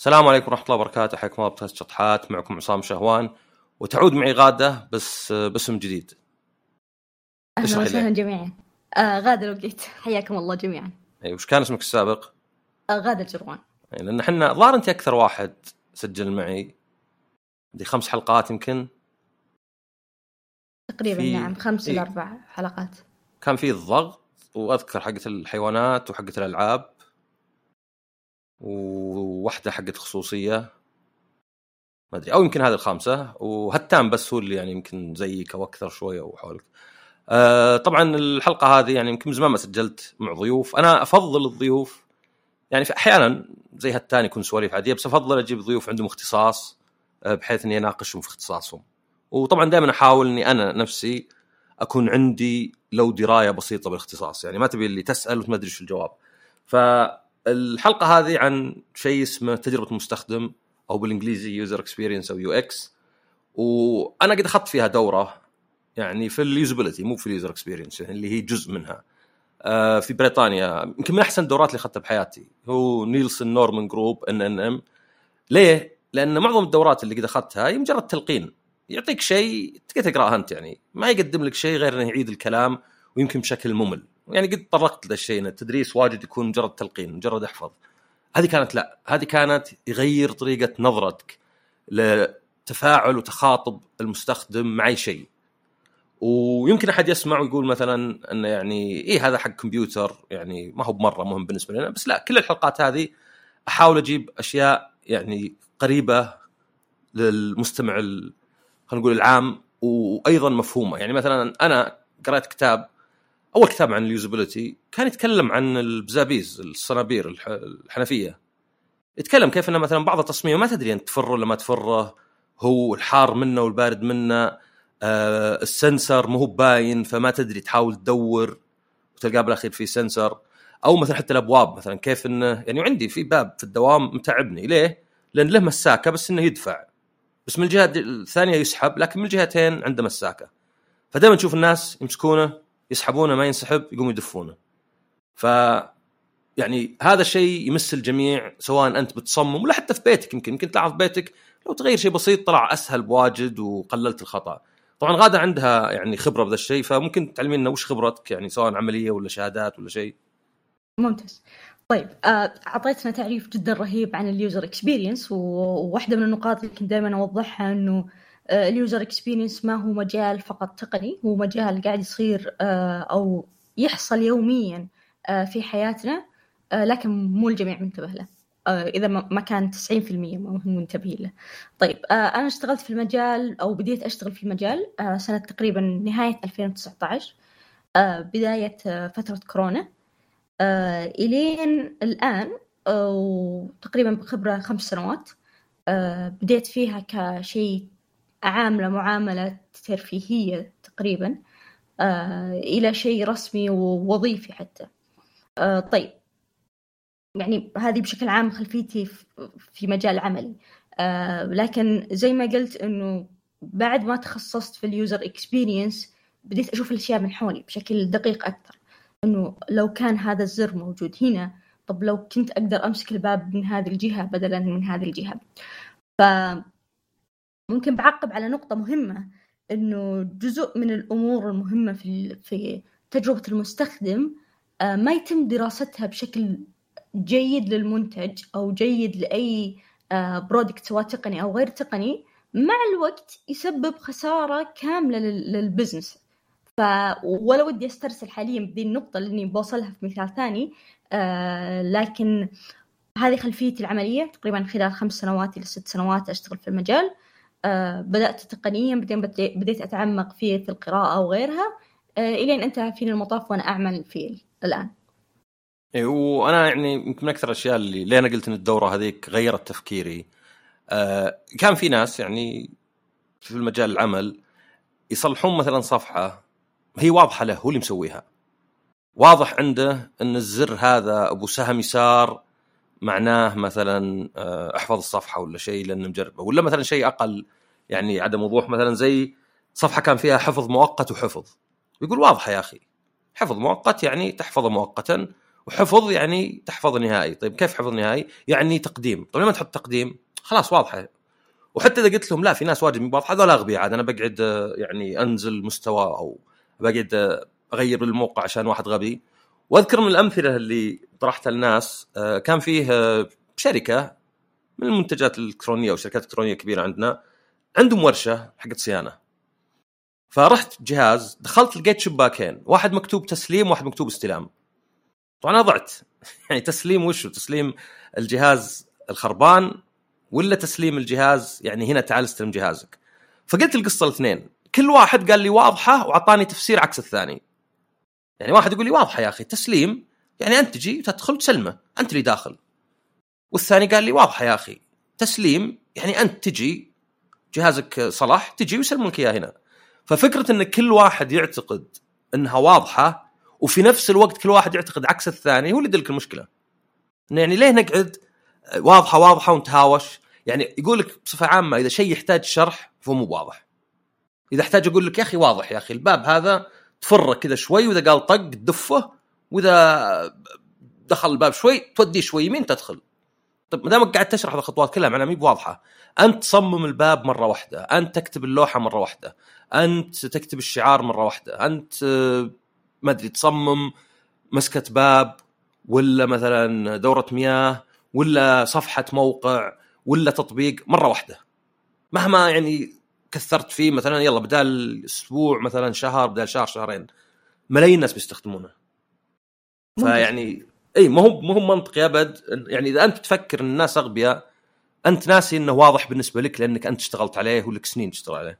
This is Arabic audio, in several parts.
السلام عليكم ورحمة الله وبركاته. حياكم الله بودكاست شطحات. معكم عصام شهوان. وتعود معي غادة بس باسم جديد. أهلا وسهلا. جميعا. آه غادة وقيت حياكم الله جميعا. إي وش كان اسمك السابق؟ آه غادة الجروان. يعني لأن إحنا الظاهر أنت أكثر واحد سجل معي. دي خمس حلقات يمكن. تقريبا في- نعم. خمس إيه. إلى أربع حلقات. كان فيه الضغط وأذكر حقة الحيوانات وحقة الألعاب. وواحدة حقت خصوصية ما أدري أو يمكن هذه الخامسة وهتان بس هو اللي يعني يمكن زيك أو أكثر شوية وحولك. آه طبعا الحلقة هذه يعني يمكن من زمان ما سجلت مع ضيوف، أنا أفضل الضيوف يعني أحيانا زي هالتاني يكون سواليف عادية بس أفضل أجيب ضيوف عندهم اختصاص آه، بحيث إني أناقشهم في اختصاصهم. وطبعا دائما أحاول إني أنا نفسي أكون عندي لو دراية بسيطة بالاختصاص، يعني ما تبي اللي تسأل وما تدري شو الجواب. فالحلقه هذه عن شيء اسمه تجربة المستخدم أو بالإنجليزي user experience أو UX. وأنا قد أخذت فيها دورة يعني في ال usability مو في ال user experience يعني اللي هي جزء منها. آه، في بريطانيا يمكن من أحسن الدورات اللي أخذتها بحياتي. هو Nielsen Norman Group NNG. ليه؟ لأن معظم الدورات اللي قد أخذتها هي مجرد تلقين. يعطيك شيء تقدر تقراه أنت يعني. ما يقدم لك شيء غير إنه يعيد الكلام ويمكن بشكل ممل. يعني قد طرقت لهذا الشيء إن التدريس واجد يكون مجرد تلقين مجرد احفظ. هذه كانت لا هذه كانت يغير طريقة نظرتك لتفاعل وتخاطب المستخدم مع اي شيء. ويمكن أحد يسمع ويقول مثلا إنه يعني إيه هذا حق كمبيوتر يعني ما هو بمرة مهم بالنسبة لنا بس لا كل الحلقات هذه أحاول أجيب أشياء يعني قريبة للمستمع خلينا نقول العام وأيضا مفهومة. يعني مثلا أنا قرأت كتاب اول كتاب عن ال usability كان يتكلم عن البزابيز الصنابير الح- الحنفية. يتكلم كيف إنه مثلا بعض التصميم ما تدري أنت تفره ولا ما تفره هو الحار منه والبارد منه آه ال sensor مو باين فما تدري تحاول تدور وتلقاه بالأخير في sensor. أو مثلا حتى الأبواب مثلا كيف إنه يعني عندي في باب في الدوام متعبني. ليه؟ لأن له مساكة بس إنه يدفع. بس من الجهة الثانية يسحب لكن من الجهتين عنده مساكة. فدائما تشوف الناس يمسكونه يسحبونه ما ينسحب يقوموا يدفونه. ف يعني هذا الشيء يمس الجميع سواء أنت بتصمم ولا حتى في بيتك يمكن يمكن تلاحظ بيتك. لو تغير شيء بسيط طلع أسهل بواجد وقللت الخطأ. طبعا غادة عندها يعني خبرة بذا الشيء فممكن تعلمينا وش خبرتك؟ يعني سواء عملية ولا شهادات ولا شيء. ممتاز. طيب آه، أعطيتنا تعريف جدا رهيب عن ال user experience وواحدة من النقاط اللي كنت دائما أوضحها إنه ال user experience ما هو مجال فقط تقني هو مجال قاعد يصير آه، أو يحصل يوميا آه، في حياتنا آه، لكن مو الجميع منتبه له. آه، إذا ما كان 90% ما هم منتبهين له. طيب آه، أنا اشتغلت في المجال أو بديت أشتغل في المجال آه، سنة تقريبا نهاية 2019 آه، بداية آه، فترة كورونا. آه، إلين الآن آه، وتقريبا بخبرة خمس سنوات آه، بديت فيها كشيء عاملة معاملة ترفيهية تقريبا آه، إلى شيء رسمي ووظيفي حتى. آه، طيب. يعني هذه بشكل عام خلفيتي في- في مجال عملي. آه، لكن زي ما قلت إنه بعد ما تخصصت في ال user experience بديت أشوف الأشياء من حولي بشكل دقيق أكثر. إنه لو كان هذا الزر موجود هنا طب لو كنت أقدر أمسك الباب من هذه الجهة بدلا من هذه الجهة. ف ممكن بعقب على نقطة مهمة إنه جزء من الأمور المهمة في في تجربة المستخدم آه، ما يتم دراستها بشكل جيد للمنتج أو جيد لأي product سواء تقني أو غير تقني مع الوقت يسبب خسارة كاملة لل- لل business ف ولا ودي أسترسل حاليا بذي النقطة لإني بوصلها في مثال ثاني آه لكن هذه خلفيتي العملية تقريبا خلال خمس سنوات إلى ست سنوات أشتغل في المجال. آه بدأت تقنيا بعدين بدي- بديت أتعمق فيه في القراءة وغيرها آه إلين انتهى فيني المطاف وأنا أعمل فيه الآن. إيه، وأنا يعني يمكن من أكثر الاشياء اللي ليه أنا قلت إن الدورة هذيك غيرت تفكيري. آه كان في ناس يعني في المجال العمل يصلحون مثلا صفحة هي واضحة له هو اللي مسويها. واضح عنده إن الزر هذا أبو سهم يسار معناه مثلا آه، أحفظ الصفحة ولا شيء لأنه مجربه ولا مثلا شيء أقل يعني عدم وضوح مثلا زي صفحة كان فيها حفظ مؤقت وحفظ. يقول واضحه يا أخي. حفظ مؤقت يعني تحفظه مؤقتا وحفظ يعني تحفظ نهائي. طيب كيف حفظ نهائي؟ يعني تقديم. طيب لما تحط تقديم خلاص واضحة. وحتى إذا قلت لهم لا في ناس واجد واضحة هذول أغبياء عاد أنا بقعد آه، يعني أنزل مستوى أو بقعد آه، أغير الموقع عشان واحد غبي. وأذكر من الأمثلة اللي طرحتها للناس آه، كان فيه شركة من المنتجات الإلكترونية أو شركات إلكترونية كبيرة عندنا عندهم ورشة حقت صيانة. فرحت جهاز دخلت لقيت شباكين واحد مكتوب تسليم وواحد مكتوب استلام. طبعا أنا ضعت. يعني تسليم وشو تسليم الجهاز الخربان ولا تسليم الجهاز؟ يعني هنا تعال استلم جهازك. فقلت القصة الاثنين. كل واحد قال لي واضحة وأعطاني تفسير عكس الثاني. يعني واحد يقول لي واضحة يا أخي تسليم يعني أنت تجي تدخل تسلمه أنت اللي داخل. والثاني قال لي واضحه يا أخي تسليم يعني أنت تجي جهازك صلح تجي ويسلمونك إياه هنا. ففكرة إن كل واحد يعتقد إنها واضحة وفي نفس الوقت كل واحد يعتقد عكس الثاني هو اللي يدلك المشكلة. يعني ليه نقعد واضحة واضحة ونتهاوش؟ يعني يقول لك بصفة عامة إذا شيء يحتاج شرح فهو مو واضح. إذا احتاج أقول لك يا أخي واضح يا أخي الباب هذا تفره كذا شوي وإذا قال طق تدفه وإذا دخل الباب شوي توديه شوي يمين تدخل. طيب ما دامك قاعد تشرح الخطوات كلها معناها مي بواضحة. أنت تصمم الباب مرة واحدة أنت تكتب اللوحة مرة واحدة أنت تكتب الشعار مرة واحدة أنت ما أدري تصمم مسكة باب ولا مثلا دورة مياه ولا صفحة موقع ولا تطبيق مرة واحدة. مهما يعني كثرت فيه مثلا يلا بدال أسبوع مثلا شهر بدال شهر شهرين ملايين الناس بيستخدمونه. فيعني إي ما هو ما هو منطقي ابد يعني إذا أنت تفكر إن الناس أغبياء أنت ناسي إنه واضح بالنسبة لك لأنك أنت اشتغلت عليه ولك سنين تشتغل عليه.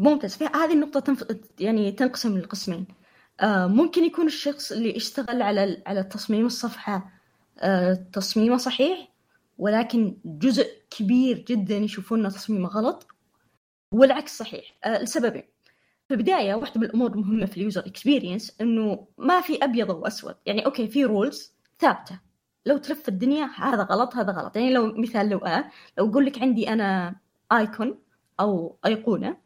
ممتاز. هذه النقطة تنف... يعني تنقسم لقسمين. آه ممكن يكون الشخص اللي اشتغل على على تصميم الصفحة آه تصميمه صحيح ولكن جزء كبير جدا يشوفون تصميمه غلط والعكس صحيح. آه لسببين. في البداية واحدة من الأمور المهمة في ال user experience إنه ما في أبيض وأسود يعني okay في rules ثابتة. لو تلف الدنيا هذا غلط هذا غلط. يعني لو مثال لو أنا لو أقول لك عندي أنا icon أو أيقونة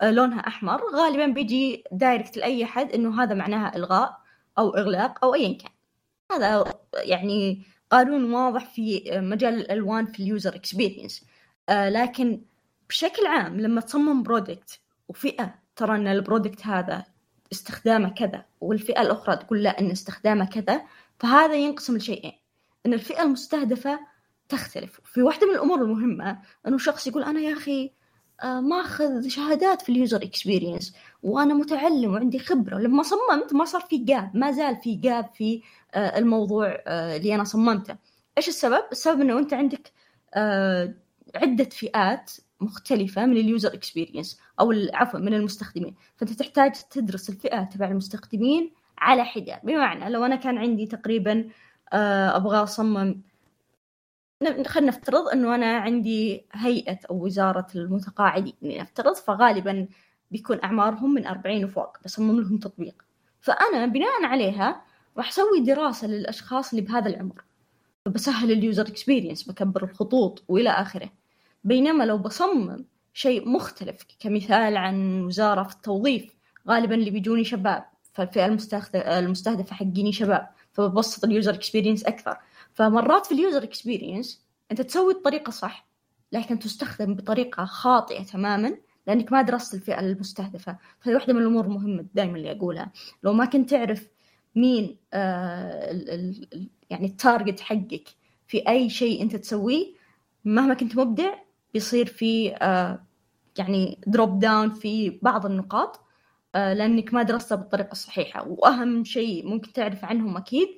آه، لونها أحمر غالبا بيجي direct لأي أحد إنه هذا معناها إلغاء أو إغلاق أو أيا كان. هذا يعني قانون واضح في مجال الألوان في ال user experience آه، لكن بشكل عام لما تصمم product وفئة ترى إن ال product هذا استخدامه كذا والفئة الأخرى تقول لا إن استخدامه كذا فهذا ينقسم لشيئين. إن الفئة المستهدفة تختلف. في واحدة من الأمور المهمة أنه شخص يقول أنا يا أخي آه، ماخذ شهادات في ال user experience وأنا متعلم وعندي خبرة. لما صممت ما صار في gap ما زال في gap في آه، الموضوع آه، اللي أنا صممته. إيش السبب؟ السبب إنه أنت عندك عدة فئات مختلفة من ال user experience أو عفوا من المستخدمين. فأنت تحتاج تدرس الفئة تبع المستخدمين على حدة. بمعنى لو أنا كان عندي تقريبا أبغى أصمم خلينا نفترض إنه أنا عندي هيئة أو وزارة المتقاعدين. نفترض فغالبا بيكون أعمارهم من 40 وفوق بصمم لهم تطبيق. فأنا بناء عليها راح أسوي دراسة للأشخاص اللي بهذا العمر. فبسهل ال user experience بكبر الخطوط وإلى آخره. بينما لو بصمم شيء مختلف كمثال عن وزارة في التوظيف غالبا اللي بيجوني شباب. فالفئة المستهدفة حقيني شباب. فببسط ال user experience أكثر. فمرات في ال user experience أنت تسوي الطريقة صح لكن تستخدم بطريقة خاطئة تماما لأنك ما درست الفئة المستهدفة. فهي واحدة من الأمور المهمة دائما اللي أقولها. لو ما كنت تعرف مين آه يعني ال target حقك في أي شيء أنت تسويه مهما كنت مبدع بيصير في آه يعني drop down في بعض النقاط آه لأنك ما درستها بالطريقة الصحيحة. وأهم شيء ممكن تعرف عنهم أكيد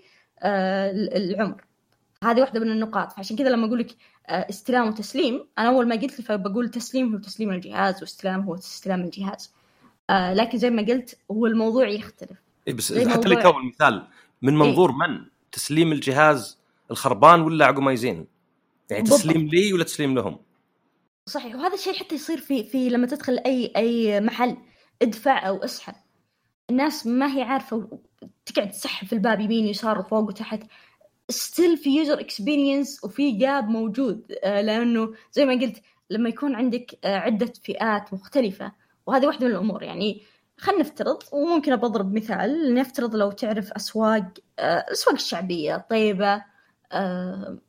آه العمر. هذه واحدة من النقاط. فعشان كذا لما أقول لك استلام وتسليم أنا أول ما قلت فبقول تسليم هو تسليم الجهاز واستلام هو استلام الجهاز. لكن زي ما قلت هو الموضوع يختلف. إيه بس حتى لك اول مثال. من إيه. منظور إيه؟ من؟ تسليم الجهاز الخربان ولا عقب ما يزين؟ يعني تسليم لي ولا تسليم لهم؟ صحيح. وهذا الشيء حتى يصير في في لما تدخل أي أي محل ادفع أو اسحب. الناس ما هي عارفة تقعد تسحب في الباب يمين يسار وفوق وتحت. still في user experience وفي gap موجود. آه، لأنه زي ما قلت لما يكون عندك آه، عدة فئات مختلفة وهذه واحدة من الأمور. يعني خلينا نفترض وممكن بضرب مثال نفترض لو تعرف أسواق الاسواق الشعبية طيبة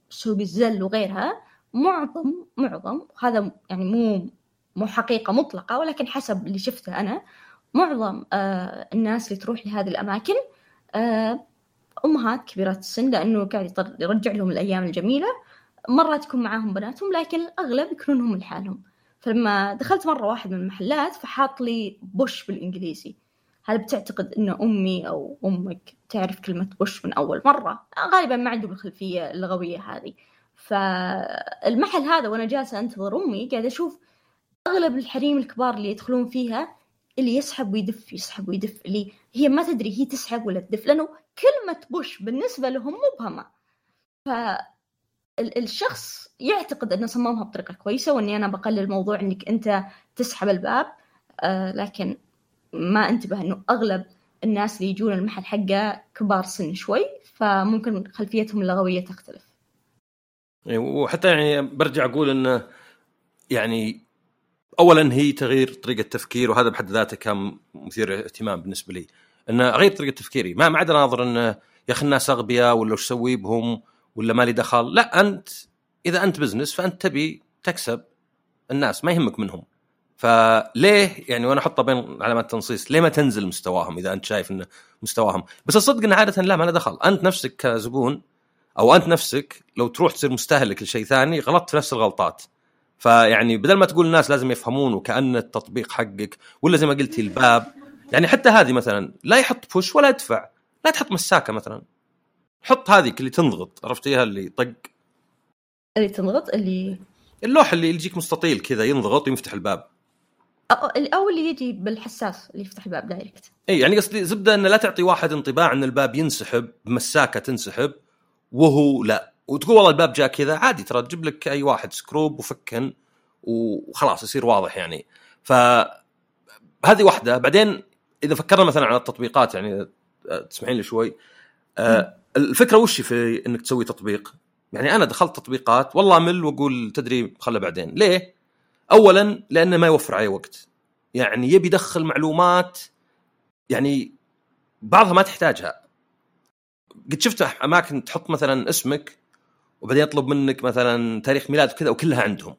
سوق الزل وغيرها. معظم معظم هذا يعني مو مو حقيقة مطلقة ولكن حسب اللي شفته أنا معظم آه الناس اللي تروح لهذه الأماكن آه أمهات كبيرات السن لأنه قاعد يرجع لهم الأيام الجميلة مرات يكون معاهم بناتهم لكن الأغلب يكونون هم لحالهم. فلما دخلت مرة واحد من المحلات فحاط لي بوش بالإنجليزي. هل بتعتقد أن أمي أو أمك تعرف كلمة بوش من أول مرة؟ غالبا ما عندهم الخلفية اللغوية هذه. فالمحل هذا وأنا جالسة أنتظر أمي قاعدة أشوف أغلب الحريم الكبار اللي يدخلون فيها اللي يسحب ويدف يسحب ويدف اللي هي ما تدري هي تسحب ولا تدف لأنه كلمة بوش بالنسبة لهم مبهمة فالشخص يعتقد أنه صممها بطريقة كويسة وأني أنا بقلل موضوع أنك أنت تسحب الباب. آه لكن ما أنتبه أنه أغلب الناس اللي يجون المحل حقه كبار سن شوي فممكن خلفيتهم اللغوية تختلف. وحتى يعني برجع أقول أنه يعني اولا هي تغيير طريقة تفكير وهذا بحد ذاته كان مثير اهتمام بالنسبة لي. انه أغير طريقة تفكيري ما ما عاد اناظر انه يا أخي الناس أغبياء ولا وش أسوي بهم ولا مالي دخل. لا أنت إذا أنت بزنس فأنت تبي تكسب الناس ما يهمك منهم. فليه يعني وأنا احطها بين علامات تنصيص ليه ما تنزل مستواهم إذا أنت شايف انه مستواهم؟ بس الصدق انه عادة لا ما له دخل. أنت نفسك كزبون أو أنت نفسك لو تروح تصير مستهلك لشيء ثاني غلطت في نفس الغلطات. فيعني بدل ما تقول الناس لازم يفهمون وكأن التطبيق حقك ولا زي ما قلتي الباب يعني حتى هذه مثلا لا يحط push ولا يدفع لا تحط مساكة مثلا. حط هذيك اللي تنضغط عرفتيها اللي طق؟ اللي تنضغط اللي اللوح اللي يجيك مستطيل كذا ينضغط ويفتح الباب. أو اللي يجي بالحساس اللي يفتح الباب direct إي يعني قصدي زبدة انه لا تعطي واحد انطباع إن الباب ينسحب بمساكه تنسحب وهو لا. وتقول والله الباب جاء كذا عادي ترى تجيب لك أي واحد سكروب وفكن وخلاص يصير واضح يعني. ف هذه واحدة. بعدين إذا فكرنا مثلا على التطبيقات يعني آه، تسمحين لي شوي. آه الفكرة وش في إنك تسوي تطبيق؟ يعني أنا دخلت تطبيقات والله أمل وأقول تدري خله بعدين. ليه؟ اولا لأنه ما يوفر علي وقت. يعني يبي يدخل معلومات يعني بعضها ما تحتاجها. قد شفت أماكن تحط مثلا اسمك وبعدين يطلب منك مثلا تاريخ ميلاد وكذا وكلها عندهم.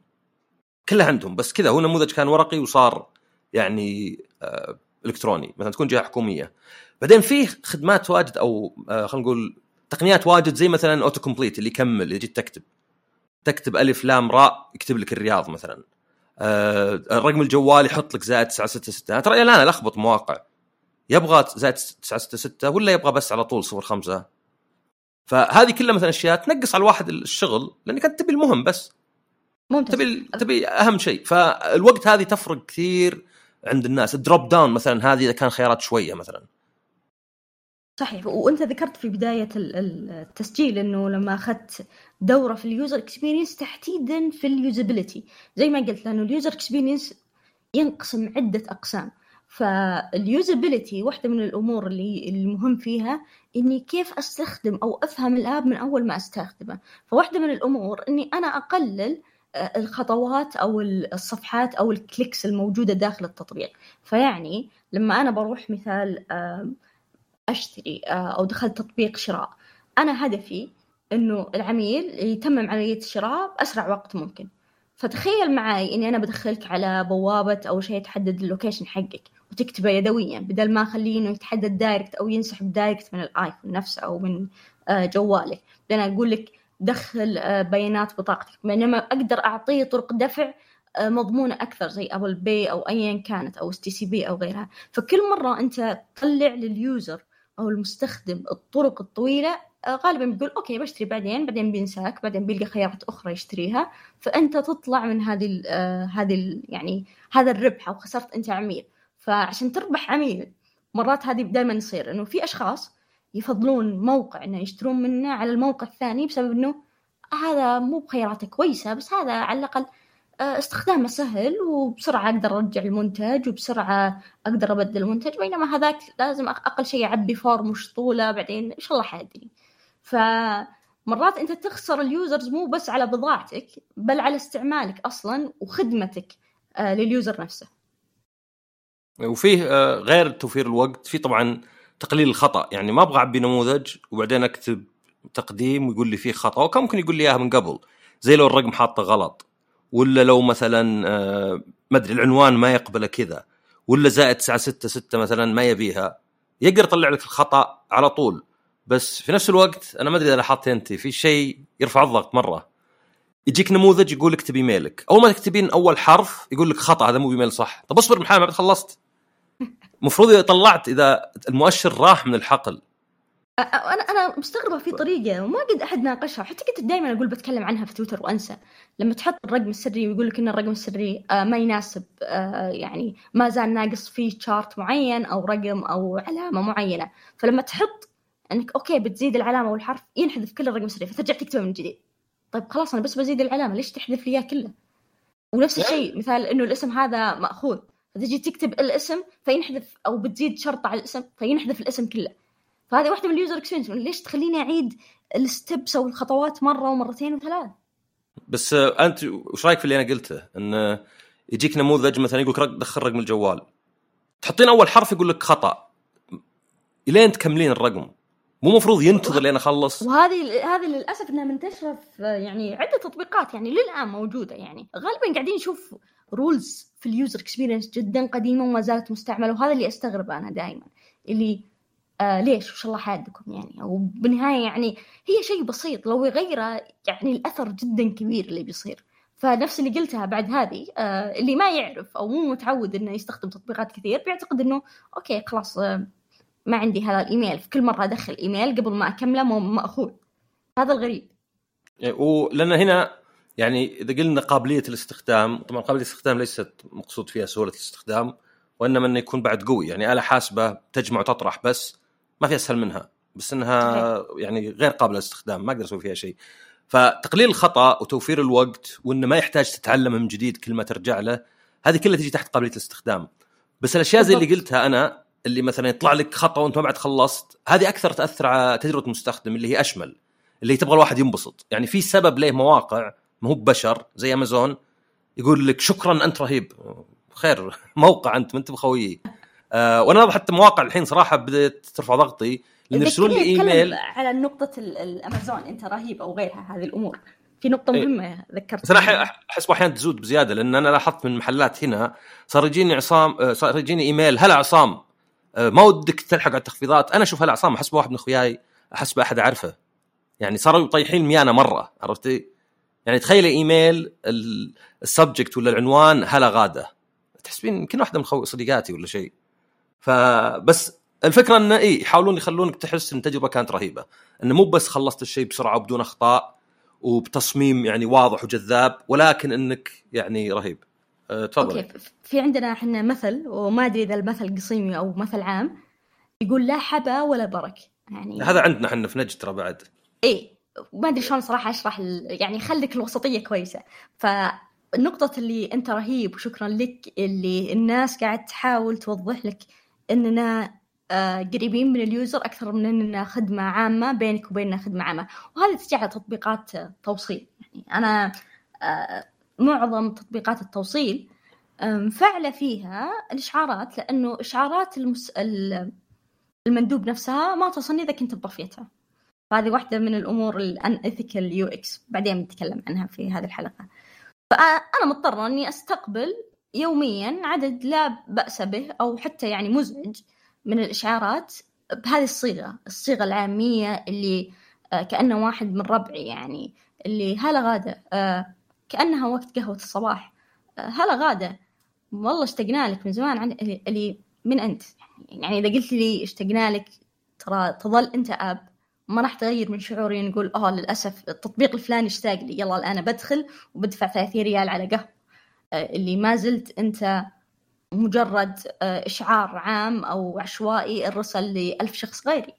كلها عندهم. بس كذا هو نموذج كان ورقي وصار يعني آه إلكتروني. مثلا تكون جهه حكومية. بعدين فيه خدمات واجد أو آه خلينا نقول تقنيات واجد زي مثلا auto complete اللي يكمل اللي جيت تكتب. تكتب ألف لام راء يكتب لك الرياض مثلا. آه رقم الجوال يحط لك زائد 966 ترى الآن ألخبط مواقع. يبغى زائد 966 ولا يبغى بس على طول 05 فهذه كلها مثلا أشياء تنقص على الواحد الشغل لأنك أنت تبي المهم بس. ممتاز. تبي تبي أهم شيء. فالوقت هذه تفرق كثير عند الناس. الدروب داون مثلا هذه إذا كان خيارات شوية مثلا. صحيح. وأنت ذكرت في بداية التسجيل إنه لما أخذت دورة في ال user experience تحديدا في ال usability زي ما قلت لأنه ال user experience ينقسم عدة أقسام. فال usability واحدة من الأمور اللي المهم فيها إني كيف أستخدم أو أفهم ال app من أول ما أستخدمه. فواحدة من الأمور إني أنا أقلل آه، الخطوات أو الصفحات أو ال clicks الموجودة داخل التطبيق. فيعني لما أنا بروح مثال أشتري آه، أو دخلت تطبيق شراء أنا هدفي إنه العميل يتمم عملية الشراء بأسرع وقت ممكن. فتخيل معي إني أنا بدخلك على بوابة أو شيء تحدد ال location حقك. وتكتبه يدويا بدل ما اخليه إنه يتحدد direct أو ينسحب direct من ال iPhone نفسه أو من آه، جوالك بعدين أقول لك دخل آه، بيانات بطاقتك. بينما أقدر أعطيه طرق دفع آه، مضمونة أكثر زي Apple Pay أو ايا كانت أو STC Pay أو غيرها. فكل مرة أنت تطلع لل user أو المستخدم الطرق الطويلة غالبا بيقول okay بشتري بعدين بعدين بينساك بعدين بيلقى خيارات أخرى يشتريها. فأنت تطلع من هذه هذه يعني هذا الربح أو خسرت أنت عميل. فعشان تربح عميل مرات هذه دائما يصير إنه في أشخاص يفضلون موقع إنه يشترون منه على الموقع الثاني بسبب إنه هذا مو بخياراته كويسة بس هذا على الأقل آه، استخدامه سهل وبسرعة أقدر أرجع المنتج وبسرعة أقدر أبدل المنتج بينما هذاك لازم أقل شيء اعبي form وش طوله بعدين إن شاء الله حيدري. فمرات أنت تخسر ال users مو بس على بضاعتك بل على استعمالك أصلا وخدمتك آه، لل user نفسه. وفيه آه، غير توفير الوقت في طبعا تقليل الخطأ. يعني ما أبغى أعبي نموذج وبعدين أكتب تقديم ويقول لي فيه خطأ وكان ممكن يقول لي إياها من قبل. زي لو الرقم حاطه غلط ولا لو مثلا آه، ما أدري العنوان ما يقبله كذا ولا زائد 9 6 6 مثلا ما يبيها. يقدر يطلع لك الخطأ على طول. بس في نفس الوقت أنا ما أدري إذا لاحظت أنت في شيء يرفع الضغط مرة. يجيك نموذج يقول اكتب إيميلك. أول ما تكتبين أول حرف يقول لك خطأ هذا مو إيميل صح. طب اصبر محامي بعد خلصت. المفروض إذا طلعت إذا المؤشر راح من الحقل. أنا أنا مستغربة في طريقة وما قد أحد ناقشها. حتى كنت دائما أقول بتكلم عنها في تويتر وأنسى. لما تحط الرقم السري ويقول لك إن الرقم السري آه، ما يناسب آه، يعني ما زال ناقص فيه شارت معين أو رقم أو علامة معينة. فلما تحط إنك okay بتزيد العلامة والحرف ينحذف كل الرقم السري فترجع تكتبه من جديد. طيب خلاص أنا بس بزيد العلامة ليش تحذف لي إياه كله؟ ونفس الشيء مثال إنه الاسم هذا مأخوذ فتجي تكتب الاسم فينحذف أو بتزيد شرطه على الاسم فينحذف الاسم كله. فهذه واحدة من ال user experience ليش تخليني أعيد ال steps أو الخطوات مرة ومرتين وثلاث؟ بس أنت وش رأيك في اللي أنا قلته؟ انه يجيك نموذج مثلا يقول لك دخل رقم الجوال. تحطين أول حرف يقول لك خطأ. إلين تكملين الرقم. مو مفروض ينتظر لين أخلص. وهذه هذه للأسف إنها منتشرة في يعني عدة تطبيقات يعني للآن موجودة يعني. غالبا قاعدين نشوف rules في ال user experience جدا قديمه وما زالت مستعملة وهذا اللي استغربه أنا دائما اللي آه ليش؟ وش الله حادكم يعني؟ وبالنهاية يعني هي شيء بسيط لو يغيره يعني الأثر جدا كبير اللي بيصير. فنفس اللي قلتها بعد هذه آه اللي ما يعرف أو مو متعود إنه يستخدم تطبيقات كثير بيعتقد إنه أوكي خلاص آه ما عندي هذا الإيميل في كل مرة أدخل إيميل قبل ما أكمله ماخوذ هذا الغريب. يعني ولان هنا يعني إذا قلنا قابلية الاستخدام طبعا قابلية الاستخدام ليست مقصود فيها سهولة الاستخدام وإنما إنه يكون بعد قوي. يعني آلة حاسبة تجمع وتطرح بس ما في أسهل منها بس إنها يعني غير قابلة للاستخدام ما أقدر أسوي فيها شيء. فتقليل الخطأ وتوفير الوقت وإنه ما يحتاج تتعلم من جديد كل ما ترجع له هذه كلها تجي تحت قابلية الاستخدام. بس الأشياء زي اللي قلتها أنا اللي مثلا يطلع لك خطأ وأنت ما بعد خلصت هذه أكثر تأثر على تجربة المستخدم اللي هي أشمل اللي تبغى الواحد ينبسط. يعني في سبب ليه مواقع ما هو بشر زي أمازون يقول لك شكرا أنت رهيب. خير موقع أنت ما أنت بخويي آه وأنا حتى مواقع الحين صراحة بدات ترفع ضغطي لأن يرسلون لي إيميل. على نقطة الامازون أنت رهيب أو غيرها هذه الأمور. في نقطة إيه. مهمة. ذكرت بس أنا أحس أحيانا تزود بزيادة لأن أنا لاحظت من محلات هنا صار يجيني عصام آه، صار يجيني إيميل هلا عصام. ما ودك تلحق على التخفيضات. أنا أشوف هلا عصام احس بواحد من أخوياي أحس بأحد أعرفه. يعني صاروا يطيحون ميانة مرة عرفتي؟ يعني تخيلي email ال subject ولا العنوان هلا غادة. تحسبين يمكن واحدة من صديقاتي ولا شيء. فبس الفكرة انه إي يحاولون يخلونك تحس إن التجربه كانت رهيبة. انه مو بس خلصت الشيء بسرعة وبدون أخطاء وبتصميم يعني واضح وجذاب ولكن إنك يعني رهيب. تفضل أوكي. في عندنا إحنا مثل وما أدري إذا المثل قصيمي أو مثل عام يقول لا حبا ولا برك. يعني هذا عندنا إحنا في نجد ترى بعد. إيه. ما أدري شلون صراحة أشرح يعني خليك الوسطية كويسة. فالنقطة اللي أنت رهيب وشكرا لك اللي الناس قاعد تحاول توضح لك إننا آه، قريبين من ال user أكثر من إننا خدمة عامة بينك وبيننا خدمة عامة. وهذا تجي على تطبيقات توصيل. يعني أنا آه، معظم تطبيقات التوصيل مفعله فيها الإشعارات لأنه إشعارات المس... المندوب نفسها ما توصلني إذا كنت بطفيتها فهذه واحدة من الأمور ال unethical UX. بعدين بنتكلم عنها في هذه الحلقة. فأنا مضطرة إني أستقبل يوميا عدد لا بأس به أو حتى يعني مزعج من الإشعارات بهذه الصيغة. الصيغة العامية اللي آه، كأنه واحد من ربعي يعني اللي هلا غادة آه، كأنها وقت قهوة الصباح. آه، هلا غادة. والله اشتقنا لك من زمان عن اللي من أنت. يعني إذا قلت لي اشتقنا لك ترى تظل أنت أب. ما راح تغير من شعوري نقول آه للأسف التطبيق الفلاني اشتاق لي. يلا الآن بدخل وبدفع 30 ريال على قهوة. اللي ما زلت أنت مجرد آه، إشعار عام أو عشوائي ارسل لألف شخص غيري.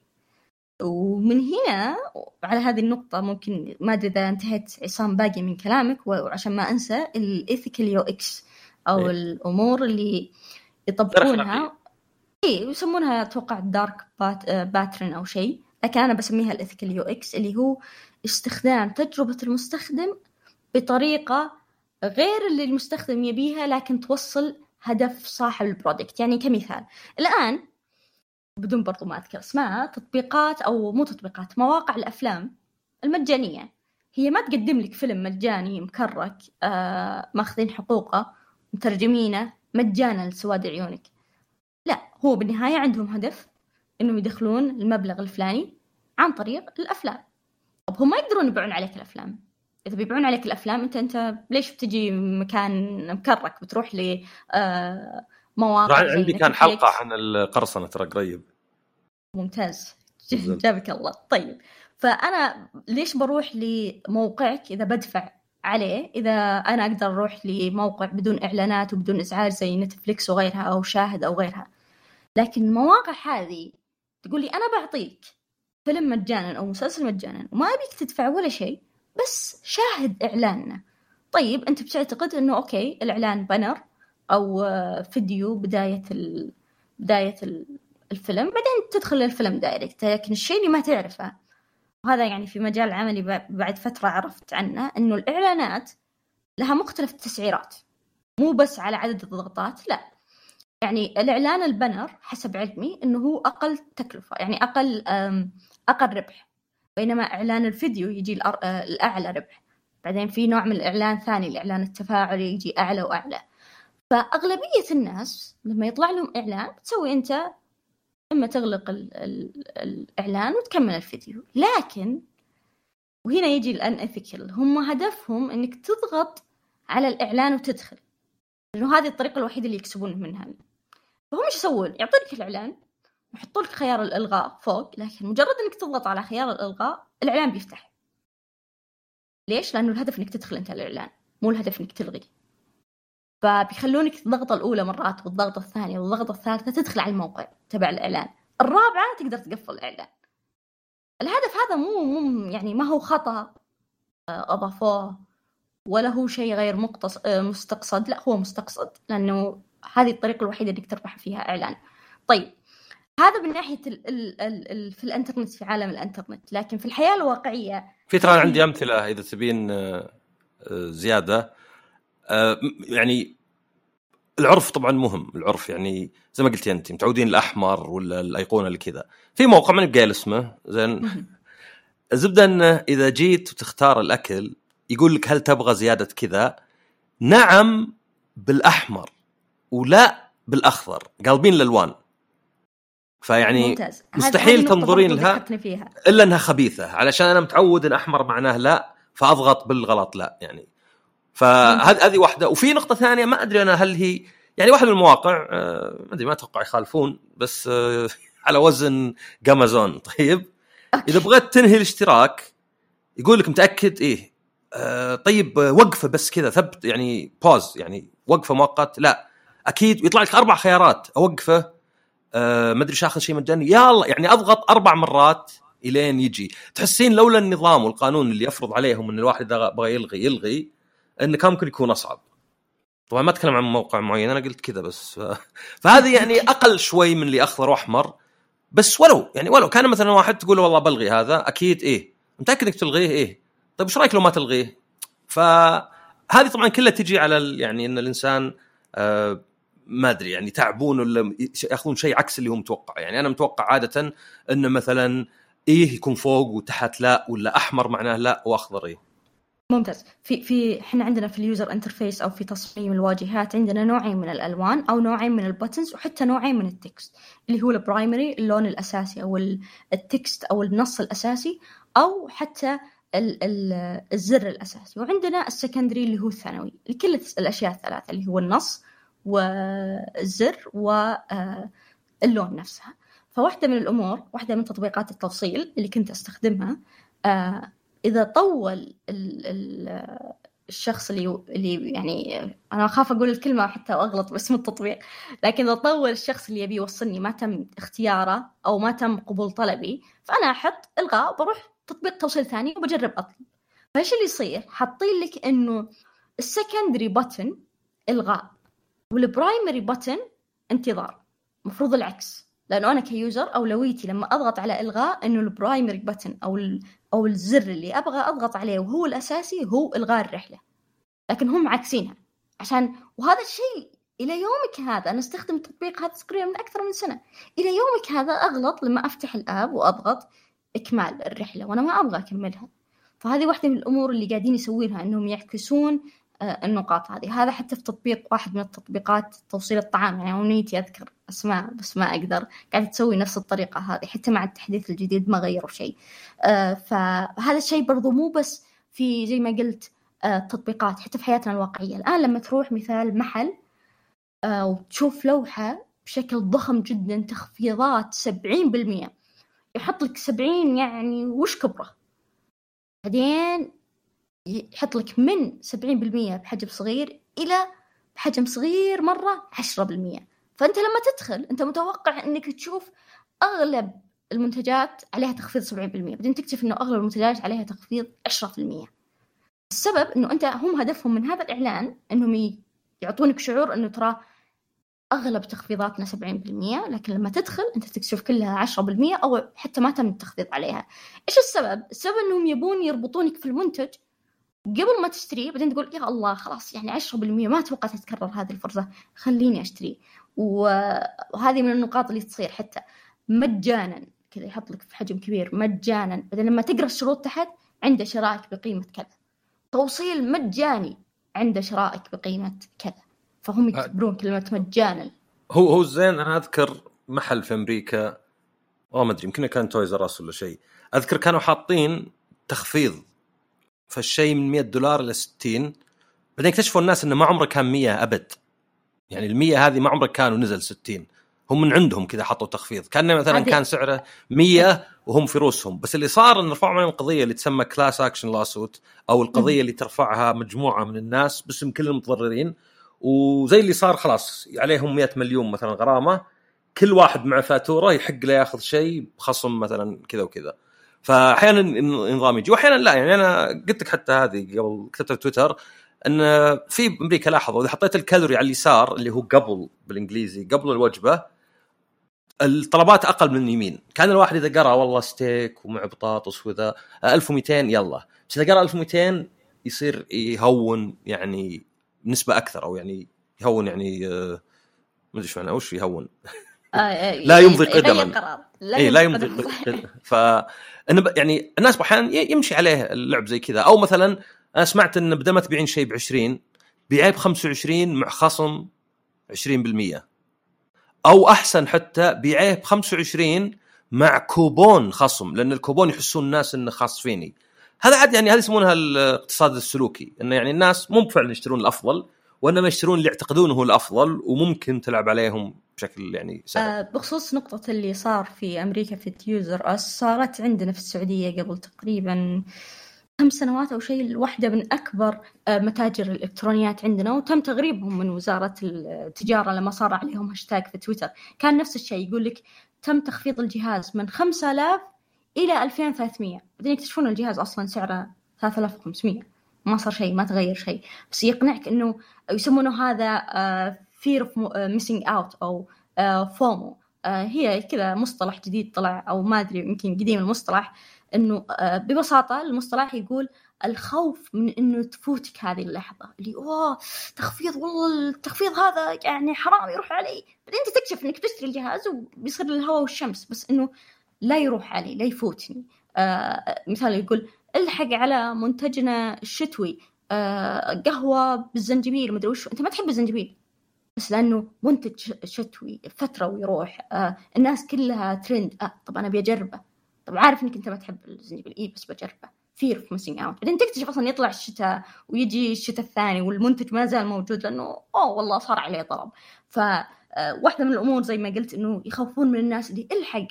ومن هنا على هذه النقطة ممكن ما أدري إذا انتهيت عصام باقي من كلامك وعشان ما أنسى ال unethical UX أو إيه؟ الأمور اللي يطبقونها. إيه يسمونها أتوقع dark pat pattern أو شيء لكن أنا بسميها ال unethical UX اللي هو استخدام تجربة المستخدم بطريقة غير اللي المستخدم يبيها لكن توصل هدف صاحب البرودكت. يعني كمثال الآن بدون برضو ما أذكر اسمها تطبيقات أو مو تطبيقات مواقع الأفلام المجانية. هي ما تقدم لك فيلم مجاني مكرك آه ماخذين حقوقه مترجمينه مجانا لسواد عيونك. لا هو بالنهاية عندهم هدف إنهم يدخلون المبلغ الفلاني عن طريق الأفلام. طب هم ما يقدرون يبيعون عليك الأفلام. إذا بيبيعون عليك الأفلام أنت أنت ليش بتجي مكان مكرك بتروح ل آه مواقع عندي كان حلقة عن القرصنة ترى قريب. ممتاز. جابك الله. طيب. فأنا ليش بروح لموقعك إذا بدفع عليه؟ إذا أنا أقدر أروح لموقع بدون إعلانات وبدون إزعاج زي نتفليكس وغيرها أو شاهد أو غيرها. لكن المواقع هذه تقول لي أنا بعطيك فيلم مجانا أو مسلسل مجانا وما أبيك تدفع ولا شيء بس شاهد إعلاننا. طيب أنت بتعتقد أنه أوكي الإعلان banner أو فيديو بداية ال... بداية الفيلم. بعدين تدخل الفيلم direct لكن الشيء اللي ما تعرفه وهذا يعني في مجال عملي بعد فترة عرفت عنه إنه الإعلانات لها مختلف التسعيرات. مو بس على عدد الضغطات لا. يعني الإعلان البنر حسب علمي إنه هو أقل تكلفة يعني أقل أقل ربح. بينما إعلان الفيديو يجي الأعلى ربح. بعدين في نوع من الإعلان ثاني الإعلان التفاعلي يجي أعلى وأعلى. فأغلبية الناس لما يطلع لهم إعلان تسوي أنت إما تغلق ال ال الإعلان وتكمل الفيديو. لكن وهنا يجي الأن اثيكال هم هدفهم إنك تضغط على الإعلان وتدخل. لأنه هذه الطريقة الوحيدة اللي يكسبون منها. فهم إيش يسوون؟ يعطونك الإعلان يحطوا لك خيار الإلغاء فوق لكن مجرد إنك تضغط على خيار الإلغاء الإعلان بيفتح. ليش؟ لأنه الهدف إنك تدخل أنت الإعلان مو الهدف إنك تلغي. فبيخلونك الضغطة الأولى مرات والضغطة الثانية والضغطة الثالثة تدخل على الموقع تبع الإعلان. الرابعة تقدر تقفل الإعلان. الهدف هذا مو مو يعني ما هو خطأ آه، أضافوه ولا هو شيء غير مقتص... آه، مستقصد لا هو مستقصد لأنه هذه الطريقة الوحيدة اللي تربح فيها إعلان. طيب هذا من ناحية ال ال ال ال في الإنترنت في عالم الإنترنت. لكن في الحياة الواقعية في ترى عندي أمثلة إذا تبين آه، زيادة. يعني العرف طبعا مهم العرف يعني زي ما قلتي أنت متعودين الأحمر ولا الأيقونة اللي كذا. في موقع ماني بقايل اسمه زين. الزبدة انه إذا جيت وتختار الأكل يقول لك هل تبغى زيادة كذا؟ نعم بالأحمر ولا بالأخضر قالبين الألوان. فيعني ممتاز. مستحيل تنظرين لها إلا إنها خبيثة علشان أنا متعود إن أحمر معناه لا فأضغط بالغلط لا يعني. فهذه هذه واحدة. وفي نقطة ثانية ما أدري أنا هل هي يعني واحد من المواقع آه، ما أدري ما أتوقع يخالفون بس آه، على وزن جامازون. طيب؟ إذا بغيت تنهي الاشتراك يقول لك متأكد إيه آه طيب وقفة بس كذا ثبت يعني بوز يعني وقفة مؤقت. لا أكيد يطلع لك أربع خيارات. أوقفة آه ما أدري اخذ شيء مجاني. يلا يعني أضغط أربع مرات إلين يجي. تحسين لولا النظام والقانون اللي يفرض عليهم إن الواحد إذا بغى يلغي يلغي. انه كان ممكن يكون أصعب. طبعا ما أتكلم عن موقع معين أنا قلت كذا بس. ف... فهذه يعني أقل شوي من اللي اخضر واحمر بس ولو يعني ولو كان مثلا واحد تقول والله بلغي هذا أكيد إيه. متأكد إنك تلغيه؟ إيه. طيب إيش رأيك لو ما تلغيه؟ فهذه طبعا كلها تجي على يعني إن الإنسان آه ما أدري يعني تعبون ولا يأخذون شيء عكس اللي هو متوقع. يعني أنا متوقع عادة انه مثلا إيه يكون فوق وتحت لا ولا أحمر معناه لا وأخضر إيه. ممتاز. في في إحنا عندنا في ال user interface أو في تصميم الواجهات عندنا نوعين من الألوان أو نوعين من ال buttons وحتى نوعين من ال text اللي هو ال primary اللون الأساسي أو ال text أو النص الأساسي أو حتى ال ال الزر الأساسي. وعندنا ال secondary اللي هو الثانوي لكل الأشياء الثلاثة اللي هو النص والزر واللون آه، نفسها. فواحدة من الأمور واحدة من تطبيقات التوصيل اللي كنت أستخدمها إذا طول ال ال الشخص اللي اللي يعني أنا أخاف أقول الكلمة حتى اغلط باسم التطبيق. لكن إذا طول الشخص اللي يبي يوصلني ما تم اختياره أو ما تم قبول طلبي فأنا أحط إلغاء وبروح تطبيق توصيل ثاني وبجرب أطلب. فإيش اللي يصير؟ حاطين لك إنه ال secondary button إلغاء وال primary button انتظار. المفروض العكس. لأنه أنا ك user أولويتي لما أضغط على إلغاء إنه ال primary button أو أو الزر اللي أبغى أضغط عليه وهو الأساسي هو إلغاء الرحلة. لكن هم عاكسينها عشان وهذا الشيء إلى يومك هذا أنا استخدم التطبيق هذا تقريبا من أكثر من سنة. إلى يومك هذا أغلط لما أفتح الآب وأضغط إكمال الرحلة وأنا ما أبغى أكملها. فهذه واحدة من الأمور اللي قاعدين يسوونها إنهم يعكسون النقاط هذه. هذا حتى في تطبيق واحد من التطبيقات توصيل الطعام يعني أمنيتي أذكر أسماء بس ما أقدر. قاعدة تسوي نفس الطريقة هذه حتى مع التحديث الجديد ما غيروا شيء. آه، فهذا الشيء برضو مو بس في زي ما قلت آه، تطبيقات حتى في حياتنا الواقعية. الآن لما تروح مثال محل وتشوف لوحة بشكل ضخم جدا تخفيضات سبعين بالمية. يحط لك سبعين يعني وش كبره؟ بعدين يحط لك من 70% بحجم صغير إلى بحجم صغير مرة 10% فأنت لما تدخل أنت متوقع أنك تشوف أغلب المنتجات عليها تخفيض 70% بعدين تكتشف أنه أغلب المنتجات عليها تخفيض 10% السبب أنه أنت هم هدفهم من هذا الإعلان أنهم يعطونك شعور أنه ترى أغلب تخفيضاتنا 70% لكن لما تدخل أنت تكتشف كلها 10% أو حتى ما تم التخفيض عليها. إيش السبب؟ السبب أنهم يبون يربطونك في المنتج قبل ما تشتريه بعدين تقول يا الله خلاص يعني 10% ما أتوقع تتكرر هذه الفرصة خليني اشتريه وهذه من النقاط اللي تصير حتى مجانا كذا يحط لك في حجم كبير مجانا. بعدين لما تقرأ الشروط تحت عنده شرائك بقيمة كذا. توصيل مجاني عنده شرائك بقيمة كذا. فهم يكتبون كلمة مجانا. هو هو زين أنا أذكر محل في أمريكا والله ما أدري يمكن كان تويز راس ولا شيء. أذكر كانوا حاطين تخفيض فالشيء من 100 دولار إلى 60 بعدين اكتشفوا الناس إنه ما عمره كان 100 أبد. يعني ال 100 هذه ما عمره كان ونزل 60 هم من عندهم كذا حطوا تخفيض. كان مثلا كان سعره 100 وهم في روسهم. بس اللي صار ان رفعوا عليهم قضية اللي تسمى class action lawsuit أو القضية اللي ترفعها مجموعة من الناس باسم كل المتضررين. وزي اللي صار خلاص عليهم 100 مليون مثلا غرامة. كل واحد مع فاتورة يحق له ياخذ شيء بخصم مثلا كذا وكذا. فأحيانا النظام يجي وأحيانا لا يعني أنا قلت لك حتى هذه قبل كتبت تويتر إن في أمريكا لاحظوا إذا حطيت الكالوري على اليسار اللي هو قبل بالإنجليزي قبل الوجبة الطلبات أقل من اليمين. كان الواحد إذا قرأ والله ستيك ومع بطاطس وذا 1200 يلا. بس إذا قرأ 1200 يصير يهون يعني نسبة أكثر أو يعني يهون يعني آه، ما أدري إيش معنى وش يهون؟ لا يمضي قدما. لا, إيه لا يمضي قدما. ف يعني الناس أحيانا يمشي عليه اللعب زي كذا. أو مثلا أنا سمعت إن بدل ما تبيعين شيء ب 20 بيعيه ب 25 مع خصم 20% أو أحسن حتى بيعيه ب 25 مع كوبون خصم لأن الكوبون يحسون الناس إنه خاص فيني هذا عاد يعني هذه يسمونها الاقتصاد السلوكي إنه يعني الناس مو فعلا يشترون الأفضل وانما يشترون اللي يعتقدونه هو الأفضل وممكن تلعب عليهم بشكل يعني سهل. آه بخصوص نقطة اللي صار في أمريكا في ال USA صارت عندنا في السعودية قبل تقريبا خمس سنوات أو شيء واحدة من أكبر آه متاجر الإلكترونيات عندنا وتم تغريمهم من وزارة التجارة لما صار عليهم هاشتاج في تويتر. كان نفس الشيء يقول لك تم تخفيض الجهاز من 5000 إلى 2300 بعدين يكتشفون الجهاز أصلا سعره 3500 ما صار شيء ما تغير شيء. بس يقنعك إنه يسمونه هذا fear of missing out أو فومو هي كذا مصطلح جديد طلع أو ما أدري يمكن قديم المصطلح إنه ببساطة المصطلح يقول الخوف من إنه تفوتك هذه اللحظة. اللي أوه تخفيض والله التخفيض هذا يعني حرام يروح علي. بعدين أنت تكتشف إنك تشتري الجهاز وبيصير الهواء والشمس بس إنه لا يروح علي لا يفوتني. آه مثال يقول لك الحق على منتجنا الشتوي آه قهوة بالزنجبيل مدري وش أنت ما تحب الزنجبيل؟ بس لأنه منتج شتوي فترة ويروح آه الناس كلها ترند آه طب أنا أبي أجربه. طب عارف إنك أنت ما تحب الزنجبيل؟ اي بس بجربه. fear of missing out بعدين تكتشف أصلا يطلع الشتاء ويجي الشتاء الثاني والمنتج ما زال موجود لأنه أوه والله صار عليه طلب. ف آه، واحدة من الأمور زي ما قلت إنه يخوفون من الناس اللي الحق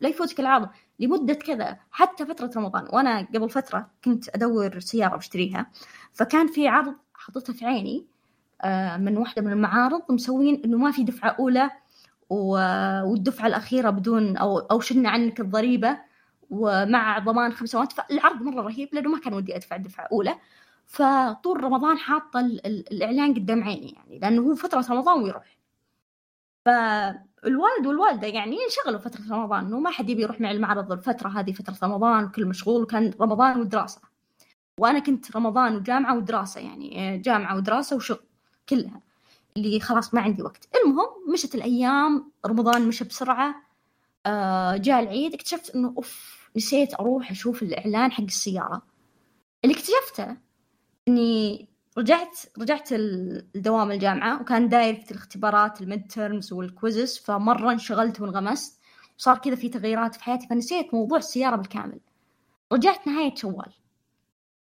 لا يفوتك العرض لمدة كذا حتى فترة رمضان. وأنا قبل فترة كنت أدور سيارة بشتريها فكان في عرض حطيته في عيني آه، من واحدة من المعارض مسوين إنه ما في دفعة أولى والدفعة الأخيرة بدون أو أو شلنا عنك الضريبة ومع ضمان خمس سنوات. فالعرض مرة رهيب لأنه ما كان ودي أدفع دفعة أولى. فطول رمضان حاطة الإعلان قدام عيني يعني لأنه هو فترة رمضان ويروح. فالوالد والوالدة يعني انشغلوا فترة رمضان إنه ما حد يبي يروح مع المعرض الفترة هذه فترة رمضان وكل مشغول وكان رمضان ودراسة وأنا كنت رمضان وجامعة ودراسة يعني جامعة ودراسة وشغل كلها اللي خلاص ما عندي وقت. المهم مشت الأيام رمضان مشى بسرعة آه جاء العيد اكتشفت إنه أوف نسيت أروح أشوف الإعلان حق السيارة. اللي اكتشفته إني رجعت رجعت الدوام الجامعة وكان داير في الاختبارات ال midterms وال quizzes فمرة انشغلت وانغمست وصار كذا في تغييرات في حياتي فنسيت موضوع السيارة بالكامل. رجعت نهاية شوال.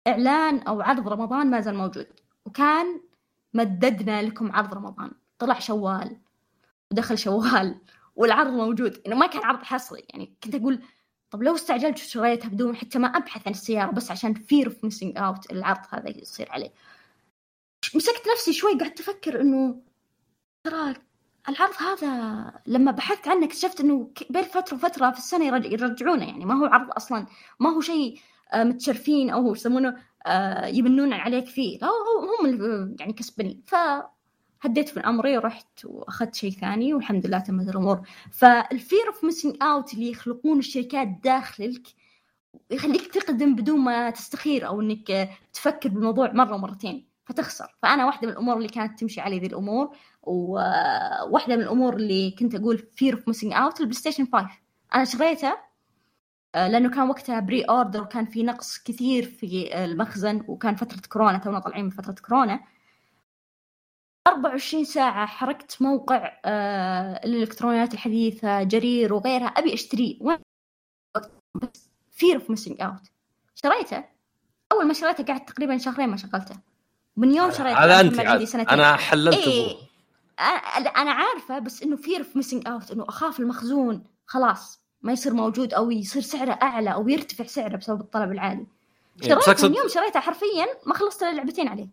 إعلان أو عرض رمضان ما زال موجود وكان مددنا لكم عرض رمضان. طلع شوال ودخل شوال والعرض موجود. إنه ما كان عرض حصري يعني كنت أقول طب لو استعجلت وشريتها بدون حتى ما أبحث عن السيارة بس عشان fear of missing out العرض هذا يصير عليه. مسكت نفسي شوي قعدت أفكر إنه ترى العرض هذا لما بحثت عنه اكتشفت إنه بين فترة وفترة في السنة يرجعونه. يعني ما هو عرض أصلا ما هو شيء آه، متشرفين أو يسمونه آه، عليك فيه. لا هم اللي يعني كسبانين ف هديت من امري ورحت وأخذت شيء ثاني والحمد لله تمت الأمور. فال fear of missing out اللي يخلقون الشركات داخلك يخليك تقدم بدون ما تستخير أو إنك تفكر بالموضوع مرة ومرتين. فتخسر. فأنا واحدة من الأمور اللي كانت تمشي علي ذي الأمور وواحدة من الأمور اللي كنت أقول fear of missing out البلاي ستيشن 5 أنا شريته آه، لأنه كان وقتها pre-order وكان في نقص كثير في المخزن وكان فترة كورونا تونا طالعين من فترة كورونا. 24 ساعة حركت موقع آه الإلكترونيات الحديثة جرير وغيرها أبي أشتريه بس fear of missing out شريته. أول ما شريته قعدت تقريبا شهرين ما شغلته. من يوم شريت هذا أنت عندي سنتين أنا حللت إيه أنا عارفة بس إنه fear of missing out إنه أخاف المخزون. خلاص ما يصير موجود أو يصير سعره أعلى أو يرتفع سعره بسبب الطلب العالي. إيه، شريته أقصد... من يوم شريته حرفيا ما خلصت إلا لعبتين عليه.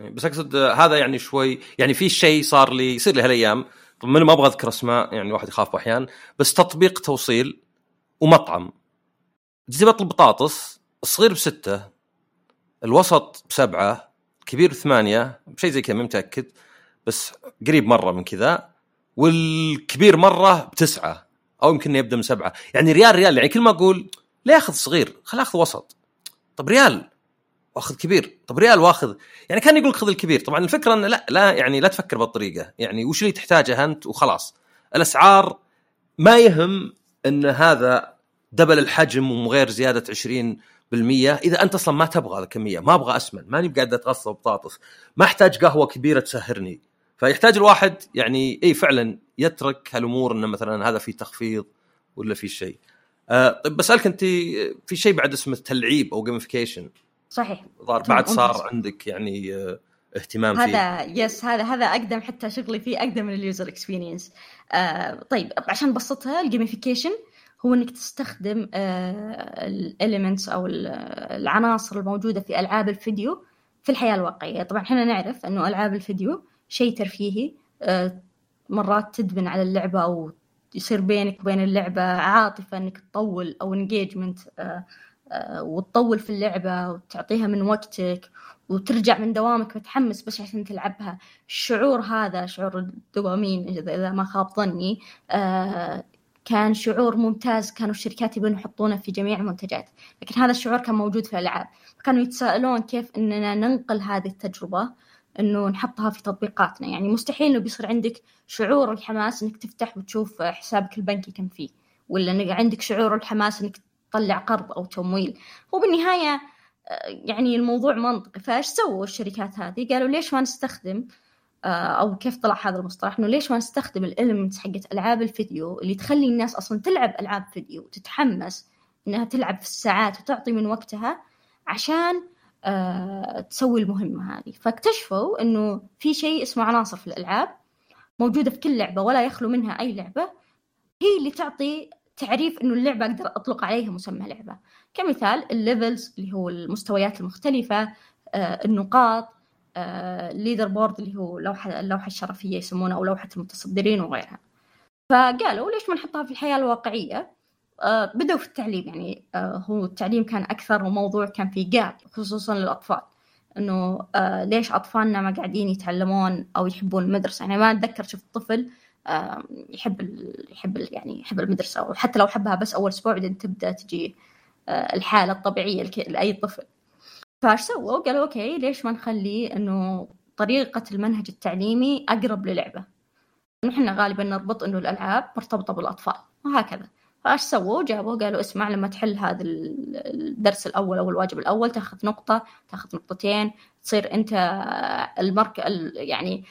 إيه، بس أقصد هذا يعني شوي يعني في شيء صار لي يصير لي هالأيام. طب ما أبغى أذكر اسماء يعني الواحد يخاف أحيانا. بس تطبيق توصيل ومطعم. تجيب اطلب بطاطس الصغير بستة الوسط بسبعة كبير ثمانية شيء زي كذا ما متأكد بس قريب مرة من كذا والكبير مرة بتسعة أو يمكن يبدأ من سبعة. يعني ريال ريال يعني كل ما أقول ليه اخذ صغير خل أخذ وسط. طب ريال وأخذ كبير. طب ريال واخذ. يعني كان يقول خذ الكبير. طبعا الفكرة انه لا لا يعني لا تفكر بالطريقة. يعني وش اللي تحتاجه أنت؟ وخلاص. الأسعار ما يهم إن هذا دبل الحجم وغير زيادة 20 بالمية. إذا أنت أصلا ما تبغى الكمية ما أبغى أسمن ماني بقاعد أتغصب بطاطس ما أحتاج قهوة كبيرة تسهرني. فيحتاج الواحد يعني إي فعلا يترك هالأمور إنه مثلا هذا في تخفيض ولا في شيء. آه طيب بسألك أنت في شيء بعد اسمه تلعيب أو gamification صحيح. بعد صار عندك يعني آه اهتمام فيه. هذا yes هذا هذا أقدم حتى شغلي فيه أقدم من ال user experience آه طيب عشان نبسطها ال gamification هو إنك تستخدم آه، ال elements أو العناصر الموجودة في ألعاب الفيديو في الحياة الواقعية. طبعا إحنا نعرف إنه ألعاب الفيديو شيء ترفيهي آه، مرات تدبن على اللعبة أو يصير بينك وبين اللعبة عاطفة إنك تطول أو انجيجمنت آه، وتطول في اللعبة وتعطيها من وقتك وترجع من دوامك متحمس بس عشان تلعبها. الشعور هذا شعور الدوبامين إذا ما خاب ظني كان شعور ممتاز كانوا الشركات يبون يحطونه في جميع المنتجات لكن هذا الشعور كان موجود في الألعاب فكانوا يتساءلون كيف أننا ننقل هذه التجربة أنه نحطها في تطبيقاتنا يعني مستحيل أنه بيصير عندك شعور الحماس أنك تفتح وتشوف حسابك البنكي كم فيه ولا عندك شعور الحماس أنك تطلع قرض أو تمويل. هو بالنهاية يعني الموضوع منطقي فايش سووا الشركات هذه؟ قالوا ليش ما نستخدم آه، أو كيف طلع هذا المصطلح؟ إنه ليش ما نستخدم الاليمنتس حقت ألعاب الفيديو اللي تخلي الناس أصلا تلعب ألعاب فيديو وتتحمس إنها تلعب في الساعات وتعطي من وقتها عشان آه تسوي المهمة هذه. فاكتشفوا إنه في شيء اسمه عناصر في الألعاب موجودة في كل لعبة ولا يخلو منها أي لعبة هي اللي تعطي تعريف إنه اللعبة أقدر أطلق عليها مسمى لعبة. كمثال ال levels اللي هو المستويات المختلفة آه النقاط ال leader آه، board اللي هو لوحة اللوحة الشرفية يسمونها أو لوحة المتصدرين وغيرها. فقالوا ليش ما نحطها في الحياة الواقعية؟ آه بدأوا في التعليم يعني آه هو التعليم كان أكثر وموضوع كان فيه جاب خصوصا للأطفال. آه ليش أطفالنا ما قاعدين يتعلمون أو يحبون المدرسة؟ يعني ما أتذكر شفت طفل يحب يحب يعني يحب المدرسة وحتى لو حبها بس أول أسبوع بعدين تبدأ تجي الحالة الطبيعية لأي طفل. فايش سووا؟ قالوا أوكي ليش ما نخلي إنه طريقة المنهج التعليمي أقرب للعبة؟ نحن غالبا نربط إنه الألعاب مرتبطة بالأطفال وهكذا. فايش سووا؟ جابوا قالوا اسمع لما تحل هذا الدرس الأول أو الواجب الأول تأخذ نقطة تأخذ نقطتين تصير أنت المرك يعني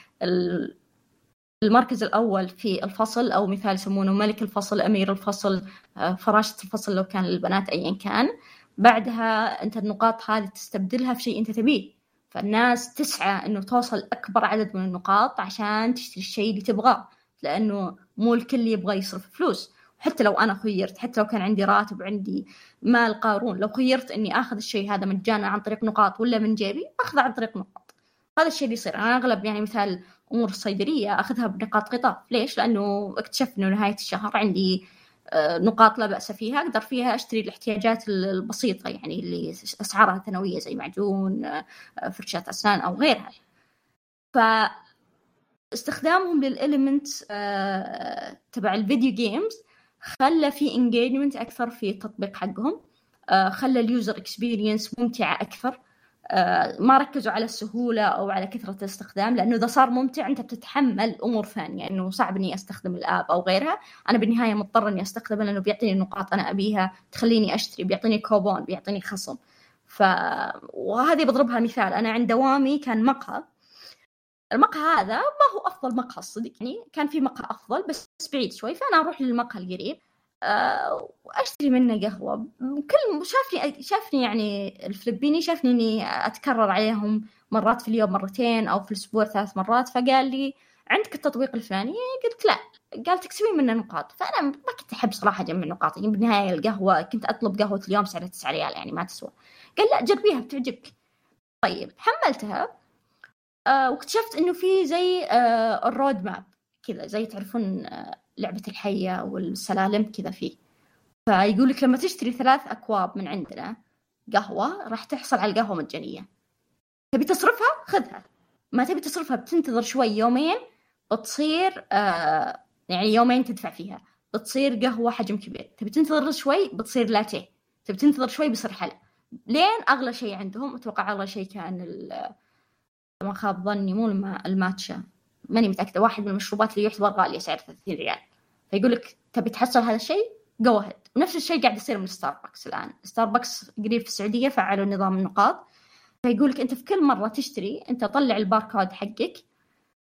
المركز الأول في الفصل أو مثال يسمونه ملك الفصل أمير الفصل آه، فراشة الفصل لو كان للبنات ايا كان. بعدها أنت النقاط هذه تستبدلها في شيء أنت تبيه. فالناس تسعى إنه توصل أكبر عدد من النقاط عشان تشتري الشيء اللي تبغاه لأنه مو الكل يبغى يصرف فلوس. حتى لو أنا خيرت حتى لو كان عندي راتب وعندي مال قارون لو خيرت إني آخذ الشيء هذا مجانا عن طريق نقاط ولا من جيبي أخذه عن طريق نقاط. هذا الشيء اللي يصير. أنا أغلب يعني مثال أمور الصيدلية أخذها بنقاط قطاف. ليش؟ لأنه اكتشفت انه نهاية الشهر عندي نقاط لا بأس فيها أقدر فيها أشتري الاحتياجات البسيطة يعني اللي أسعارها ثانوية زي معجون آه، فرشاة أسنان أو غيرها. ف استخدامهم لل element آه، تبع ال video games خلى في engagement أكثر في التطبيق حقهم آه، خلى ال user experience ممتعة أكثر. آه، ما ركزوا على السهولة أو على كثرة الاستخدام لأنه إذا صار ممتع أنت بتتحمل أمور ثانية إنه صعب إني أستخدم ال app أو غيرها. أنا بالنهاية مضطر إني استخدمه لأنه بيعطيني نقاط أنا أبيها تخليني أشتري بيعطيني كوبون بيعطيني خصم. ف وهذه بضربها مثال. أنا عند دوامي كان مقهى. المقهى هذا ما هو أفضل مقهى الصدق يعني كان في مقهى أفضل بس بعيد شوي فأنا أروح للمقهى القريب. أه وأشتري منه قهوة. كل شافني شافني يعني الفلبيني شافني إني أتكرر عليهم مرات في اليوم مرتين أو في الأسبوع ثلاث مرات فقال لي عندك التطبيق الفلاني؟ قلت لا. قال تكسبين منه نقاط. فأنا ما كنت أحب صراحة أجمع نقاط يعني بالنهاية القهوة كنت أطلب قهوة اليوم سعرها 9 ريال يعني ما تسوى. قال لا جربيها بتعجبك. طيب حملتها آه واكتشفت إنه في زي آه الرود ماب. كذا زي تعرفون آه لعبة الحية والسلالم كذا فيه. فيقول لك لما تشتري ثلاث أكواب من عندنا قهوة راح تحصل على القهوة مجانية. تبي تصرفها؟ خذها. ما تبي تصرفها بتنتظر شوي يومين بتصير آه يعني يومين تدفع فيها. بتصير قهوة حجم كبير. تبي تنتظر شوي بتصير لاتيه. تبي تنتظر شوي بيصير حلا لين أغلى شيء عندهم أتوقع أغلى شيء كان ما خاب ظني مو الماتشا. ماني متأكدة واحد من المشروبات اللي يعتبر غالية سعر 30 ريال. فيقول لك تبي تحصل هذا الشيء؟ go ahead ونفس الشيء قاعد يصير من ستاربكس الآن. ستاربكس قريب في السعودية فعلوا نظام النقاط. فيقول لك أنت في كل مرة تشتري أنت طلع الباركود حقك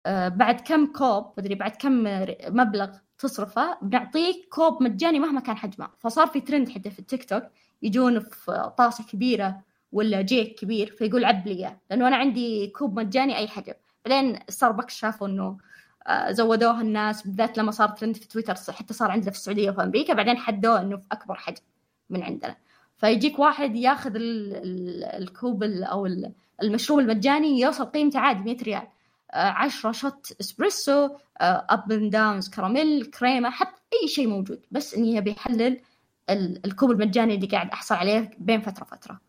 آه بعد كم كوب مدري بعد كم مبلغ تصرفه بنعطيك كوب مجاني مهما كان حجمه. فصار في ترند حتى في التيك توك يجون في طاسة كبيرة ولا جيك كبير فيقول عب لي لأنه أنا عندي كوب مجاني أي حجم. بعدين ستاربكس شافوا إنه آه، زودوها الناس بالذات لما صار ترند في تويتر حتى صار عندنا في السعودية وفي أمريكا بعدين حدوه إنه في أكبر حجم من عندنا. فيجيك واحد ياخذ الكوب أو المشروب المجاني يوصل قيمته عادي 100 ريال. 10 آه، shot espresso up and downs caramel كريمه حط أي شيء موجود. بس اني ابي احلل الكوب المجاني اللي قاعد أحصل عليه بين فترة فتره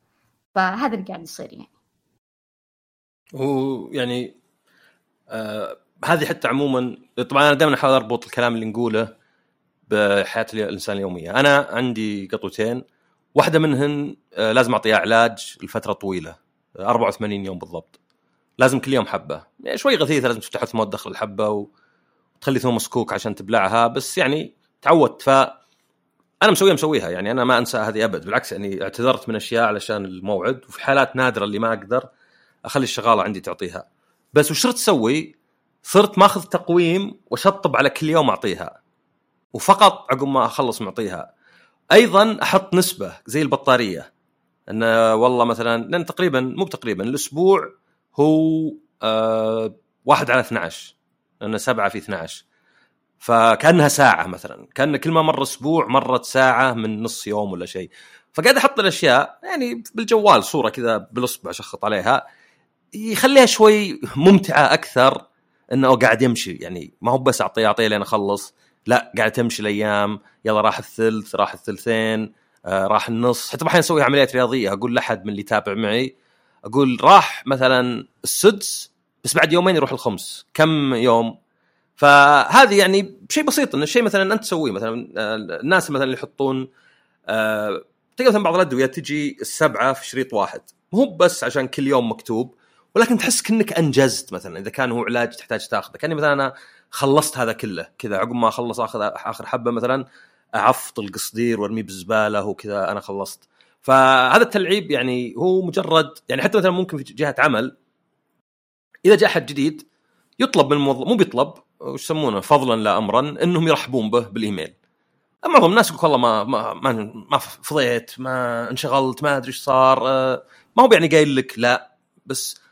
فهذا اللي قاعد يصير يعني. ويعني آه هذه حتى عموما طبعا أنا دائما أحاول أربط الكلام اللي نقوله بحياة الإنسان اليومية. أنا عندي قطوتين واحدة منهن آه لازم أعطيها علاج لفترة طويلة 84 يوم بالضبط. لازم كل يوم حبة. يعني شوي غثيثة لازم تفتح ثمود داخل الحبة وتخلي ثوم مسكوك عشان تبلعها بس يعني تعودت. ف أنا مسويها مسويها يعني أنا ما أنسى هذه أبد. بالعكس يعني اعتذرت من أشياء علشان الموعد وفي حالات نادرة اللي ما أقدر أخلي الشغالة عندي تعطيها. بس وش صرت أسوي؟ صرت ماخذ تقويم وأشطب على كل يوم أعطيها. وفقط عقب ما أخلص معطيها أيضا أحط نسبة زي البطارية. انه والله مثلا لأن تقريبا مو تقريبا الأسبوع هو آه واحد على 12 لأنه سبعة في 12 فكأنها ساعة مثلا. كأن كل ما مر أسبوع مرت ساعة من نص يوم ولا شيء. فقاعد أحط الأشياء يعني بالجوال صورة كذا بالأصبع أشخط عليها. يخليها شوي ممتعة أكثر إنه قاعد يمشي. يعني ما هو بس اعطيه أعطيه لين أخلص. لا قاعد تمشي الأيام. يلا راح الثلث راح الثلثين آه راح النص. حتى أحيانا أسوي عمليات رياضية. أقول لأحد من اللي يتابع معي أقول راح مثلا السدس بس بعد يومين يروح الخمس. كم يوم؟ فهذه يعني شيء بسيط. إنه شيء مثلا أنت تسويه مثلا آه، الناس مثلا اللي يحطون آه مثلا بعض الأدوية تجي السبعة في شريط واحد. مو بس عشان كل يوم مكتوب. ولكن تحس كأنك أنجزت مثلا إذا كان هو علاج تحتاج تأخذه. كأني مثلا أنا خلصت هذا كله. كذا عقب ما أخلص آخذ آخر حبة مثلا أعفط القصدير وأرميه بالزبالة وكذا أنا خلصت. فهذا التلعيب يعني هو مجرد يعني حتى مثلا ممكن في جهة عمل إذا جاء أحد جديد يطلب من الموظف مو بيطلب وش يسمونه؟ فضلا لا امرا إنهم يرحبون به بالإيميل. معظم الناس يقول والله ما ما ما, ما فضيت ما انشغلت ما أدري إيش صار آه، ما هو يعني قايل لك لا بس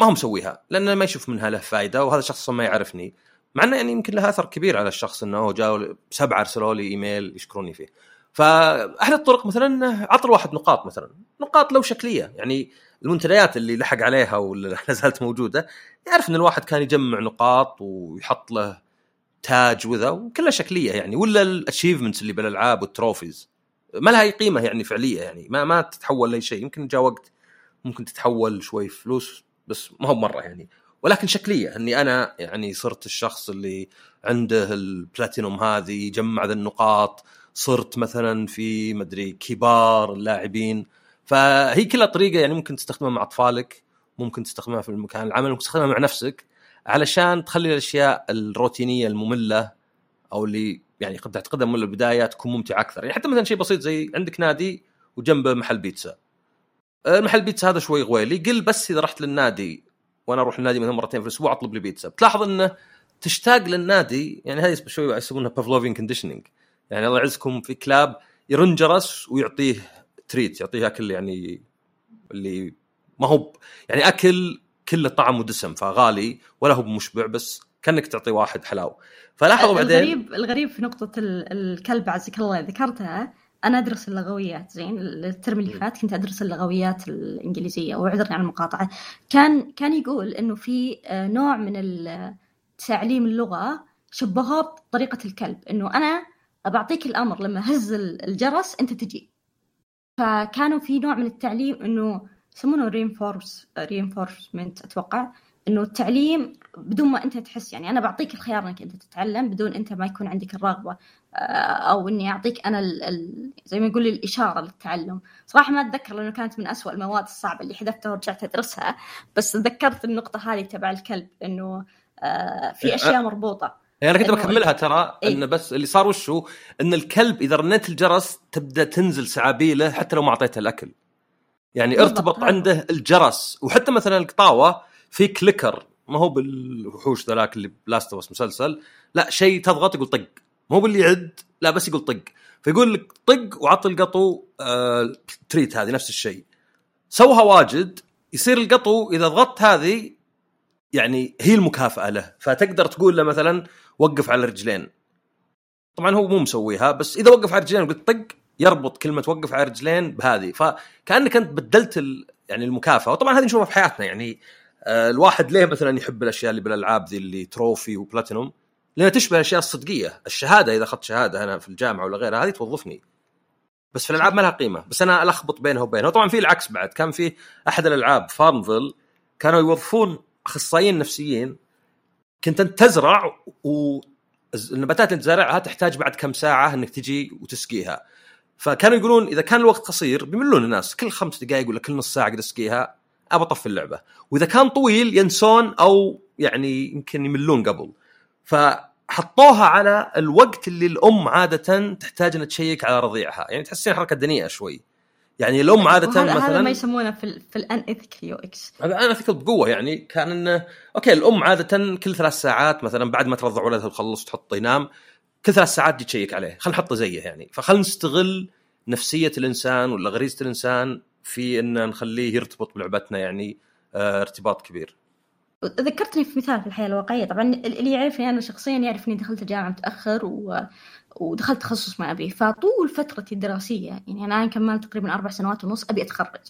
ما هو مسويها لأنه ما يشوف منها له فائده وهذا الشخص ما يعرفني. مع إنه يعني يمكن له أثر كبير على الشخص إنه جاء سبعة أرسلوا لي إيميل يشكروني فيه. فأحد الطرق مثلا عطى الواحد نقاط مثلا. نقاط لو شكلية يعني المنتديات اللي لحق عليها ولا لا زالت موجودة يعرف إن الواحد كان يجمع نقاط ويحط له تاج وذا وكلها شكلية يعني. ولا ال achievements اللي بالألعاب وال trophies ما لها أي قيمة يعني فعلية يعني. ما ما تتحول لأي شيء. يمكن جاء وقت ممكن تتحول شوي فلوس بس ما هو مرة يعني. ولكن شكلية إني أنا يعني صرت الشخص اللي عنده البلاتينوم هذه جمع ذا النقاط صرت مثلا في مدري كبار اللاعبين. فهي كلها طريقة يعني ممكن تستخدمها مع أطفالك ممكن تستخدمها في المكان العمل ممكن تستخدمها مع نفسك علشان تخلي الأشياء الروتينية المملة أو اللي يعني قد تعتقدها من البداية تكون ممتعة أكثر. يعني حتى مثلا شيء بسيط زي عندك نادي وجنبه محل بيتزا. المحل بيتزا هذا شوي guilty. قل بس إذا رحت للنادي وأنا أروح النادي مثلا مرتين في الأسبوع أطلب لي بيتزا. بتلاحظ إنه تشتاق للنادي يعني هذه شوي يسمونها Pavlovian conditioning يعني الله يعزكم في كلاب يرن جرس ويعطيه treat يعطيه أكل يعني اللي ما هو يعني أكل كله طعم ودسم فغالي ولا هو مشبع بس كأنك تعطي واحد حلاوة. فلاحظوا بعدين الغريب الغريب في نقطة الكلب عزك الله ذكرتها أنا أدرس اللغويات زين ال term اللي فات كنت أدرس اللغويات الإنجليزية وأعذرني عن المقاطعة. كان كان يقول إنه في آه، نوع من تعليم اللغة شبهوه بطريقة الكلب إنه أنا بعطيك الأمر لما هز الجرس أنت تجي. فكانوا في نوع من التعليم إنه يسمونه reinforce reinforcement أتوقع. إنه التعليم بدون ما أنت تحس يعني أنا بعطيك الخيار إنك أنت تتعلم بدون أنت ما يكون عندك الرغبة آه، أو إني أعطيك أنا ال ال زي ما يقول الإشارة للتعلم. صراحة ما أتذكر لأنه كانت من أسوأ المواد الصعبة اللي حذفتها ورجعت أدرسها بس تذكرت النقطة هذه تبع الكلب إنه آه، في أشياء مربوطة. يعني أنا كنت بكملها ترى إيه؟ إنه بس اللي صار وشو إن الكلب إذا رنيت الجرس تبدأ تنزل سعابيله حتى لو ما أعطيته الأكل. يعني ارتبط عنده الجرس وحتى مثلا القطاوة في كليكر ما هو بالوحوش ذاك اللي بلاستوس مسلسل. لا شيء تضغط يقول طق. مو باللي يعد لا بس يقول طق. فيقول لك طق وعط القطو آه تريت هذه نفس الشيء. سوها واجد يصير القطو إذا ضغطت هذه يعني هي المكافأة له. فتقدر تقول له مثلا وقف على رجلين. طبعا هو مو مسويها بس إذا وقف على رجلين وقلت طق يربط كلمة وقف على رجلين بهذه. فكأنك أنت بدلت. يعني المكافأة. وطبعا هذه نشوفها في حياتنا يعني الواحد ليه مثلا يحب الأشياء اللي بالألعاب ذي اللي trophy و platinum؟ لأنها تشبه الاشياء الصدقية. الشهادة إذا أخذت شهادة أنا في الجامعة ولا غيرها هذه توظفني. بس في الألعاب ما لها قيمة. بس أنا ألخبط بينها وبينها. وطبعا في العكس بعد. كان في أحد الألعاب فارمفيل كانوا يوظفون أخصائيين نفسيين. كنت أنت تزرع والنباتات اللي تزرعها تحتاج بعد كم ساعة إنك تجي وتسقيها. فكانوا يقولون إذا كان الوقت قصير بيملون الناس. كل خمس دقائق ولا كل نص ساعة قد أسقيها أبى أطفي اللعبة. وإذا كان طويل ينسون أو يعني يمكن يملون قبل. فحطوها على الوقت اللي الأم عادة تحتاج إنها تشيك على رضيعها. يعني تحسين حركة دنيئة شوي. يعني الأم عادة مثلا هذا ما يسمونه في في الان ايثيكال يو إكس. هذا ان ايثيكال بقوة. يعني كان انه okay الأم عادة كل ثلاث ساعات مثلا بعد ما ترضع ولدها وتخلص تحطه ينام كل ثلاث ساعات تجي تشيك عليه. خلينا نحطه زيه يعني. فخلنا نستغل نفسية الإنسان ولا غريزة الإنسان في إن نخليه يرتبط بلعبتنا يعني آه ارتباط كبير. ذكرتني في مثال في الحياة الواقعية طبعا اللي يعرفني أنا شخصيا يعرف إني دخلت الجامعة متأخر و... ودخلت تخصص ما أبي. فطول فترتي الدراسية يعني أنا كملت تقريبا أربع سنوات ونص أبي أتخرج.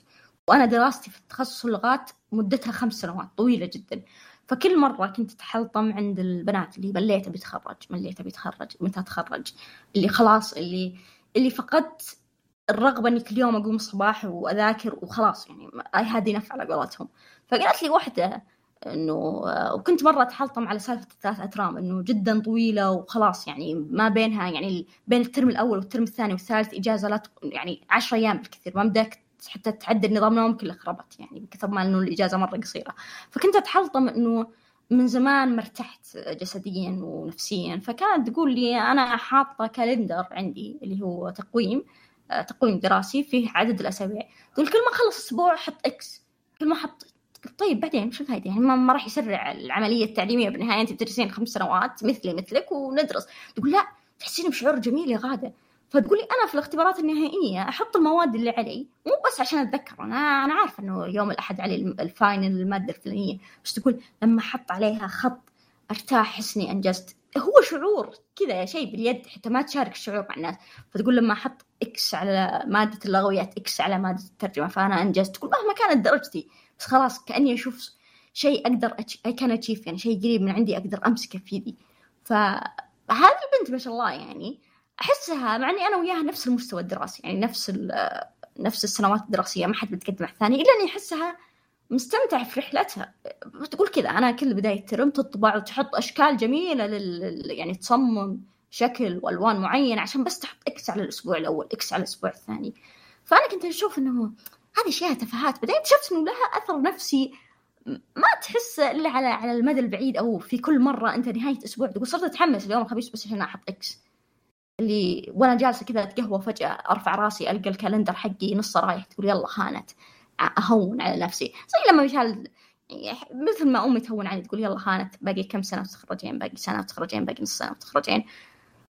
وأنا دراستي في تخصص اللغات مدتها خمس سنوات طويلة جدا. فكل مرة كنت أتحلطم عند البنات اللي مليت أبي أتخرج مليت أبي أتخرج متى أتخرج اللي خلاص اللي اللي فقدت الرغبة إني كل يوم أقوم الصباح وأذاكر وخلاص يعني اي هذه نفع على قولتهم. فقالت لي واحدة إنه وكنت مرة أتحلطم على سالفة الثلاث أترام إنه جدا طويلة وخلاص يعني ما بينها يعني بين الترم الأول والترم الثاني والثالث إجازة لا يعني 10 أيام بالكثير. ما بدك حتى تعدل نظام نوم كله خربت يعني بكثر ما إنه الإجازة مرة قصيرة. فكنت أتحلطم إنه من زمان ما ارتحت جسديا ونفسيا. فكانت تقول لي أنا حاطة calendar عندي اللي هو تقويم. آه، تقويم دراسي فيه عدد الأسابيع. تقول كل ما أخلص أسبوع أحط X كل ما أحط طيب بعدين شو الفائده يعني ما, ما راح يسرع العملية التعليمية بالنهاية. أنت بتدرسين خمس سنوات مثلي مثلك وندرس. تقول لا تحسين بشعور جميل يا غادة. فتقولي أنا في الاختبارات النهائية أحط المواد اللي علي مو بس عشان أتذكر. أنا أنا عارفة إنه يوم الأحد علي ال final المادة الفلانية. بس تقول لما أحط عليها خط أرتاح احس اني انجزت هو شعور كذا شيء باليد حتى ما تشارك الشعور مع الناس. فتقول لما أحط X على مادة اللغويات X على مادة الترجمة فأنا أنجزت. تقول مهما كانت درجتي بس خلاص كأني أشوف شيء أقدر I can achieve يعني شيء قريب من عندي أقدر أمسكه في يدي. فهذه البنت ما شاء الله يعني أحسها مع إني أنا وياها نفس المستوى الدراسي يعني نفس نفس السنوات الدراسية ما حد بتقدم على الثاني إلا إني أحسها مستمتعة في رحلتها. تقول كذا أنا كل بداية ترم تطبع وتحط أشكال جميلة لل يعني تصمم شكل وألوان معينة عشان بس تحط X على الأسبوع الأول X على الأسبوع الثاني. فأنا كنت أشوف إنه هذه أشياء تفاهات. بعدين اكتشفت إنه لها أثر نفسي. ما تحس إلا على على المدى البعيد أو في كل مرة أنت نهاية أسبوع تقول صرت أتحمس اليوم الخميس بس عشان أحط X اللي وأنا جالسة كذا أتقهوى فجأة أرفع راسي ألقى ال calendar حقي نصه رايح تقول يلا هانت. أهون على نفسي. زي لما مثال مثل ما أمي تهون علي تقول يلا هانت باقي كم سنة وتخرجين؟ باقي سنة وتخرجين باقي نص سنة وتخرجين.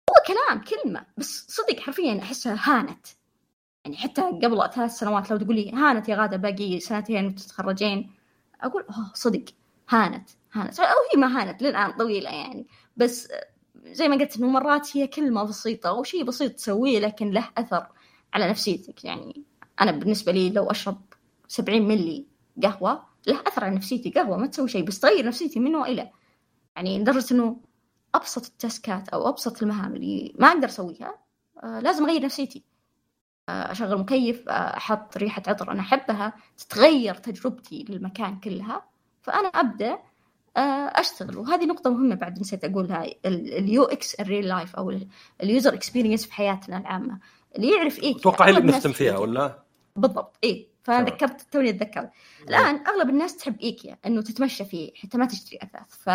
هو كلام كلمة بس صدق حرفيا أحسها هانت. يعني حتى قبل ثلاث سنوات لو تقولي هانت يا غادة باقي سنتين وتتخرجين أقول أوه صدق هانت هانت. أو هي ما هانت للآن طويلة يعني. بس زي ما قلت إنه مرات هي كلمة بسيطة وشيء بسيط تسويه لكن له أثر على نفسيتك. يعني أنا بالنسبة لي لو أشرب 70 ملي قهوة له أثر على نفسيتي قهوة ما تسوي شيء بس تغير نفسيتي من والى يعني لدرجة إنه أبسط التاسكات أو أبسط المهام اللي ما أقدر أسويها آه لازم أغير نفسيتي. آه أشغل مكيف آه أحط ريحة عطر أنا أحبها تتغير تجربتي للمكان كلها فأنا أبدأ أشتغل. وهذه نقطة مهمة بعد نسيت أقولها ال UX ال real life أو ال user experience في حياتنا العامة. اللي يعرف إيه أتوقع هي اللي بنختم فيها ولا؟ بالضبط إيه. فذكرت توني أتذكر. الآن أغلب الناس تحب إيكيا إنه تتمشى فيه حتى ما تشتري أثاث. ف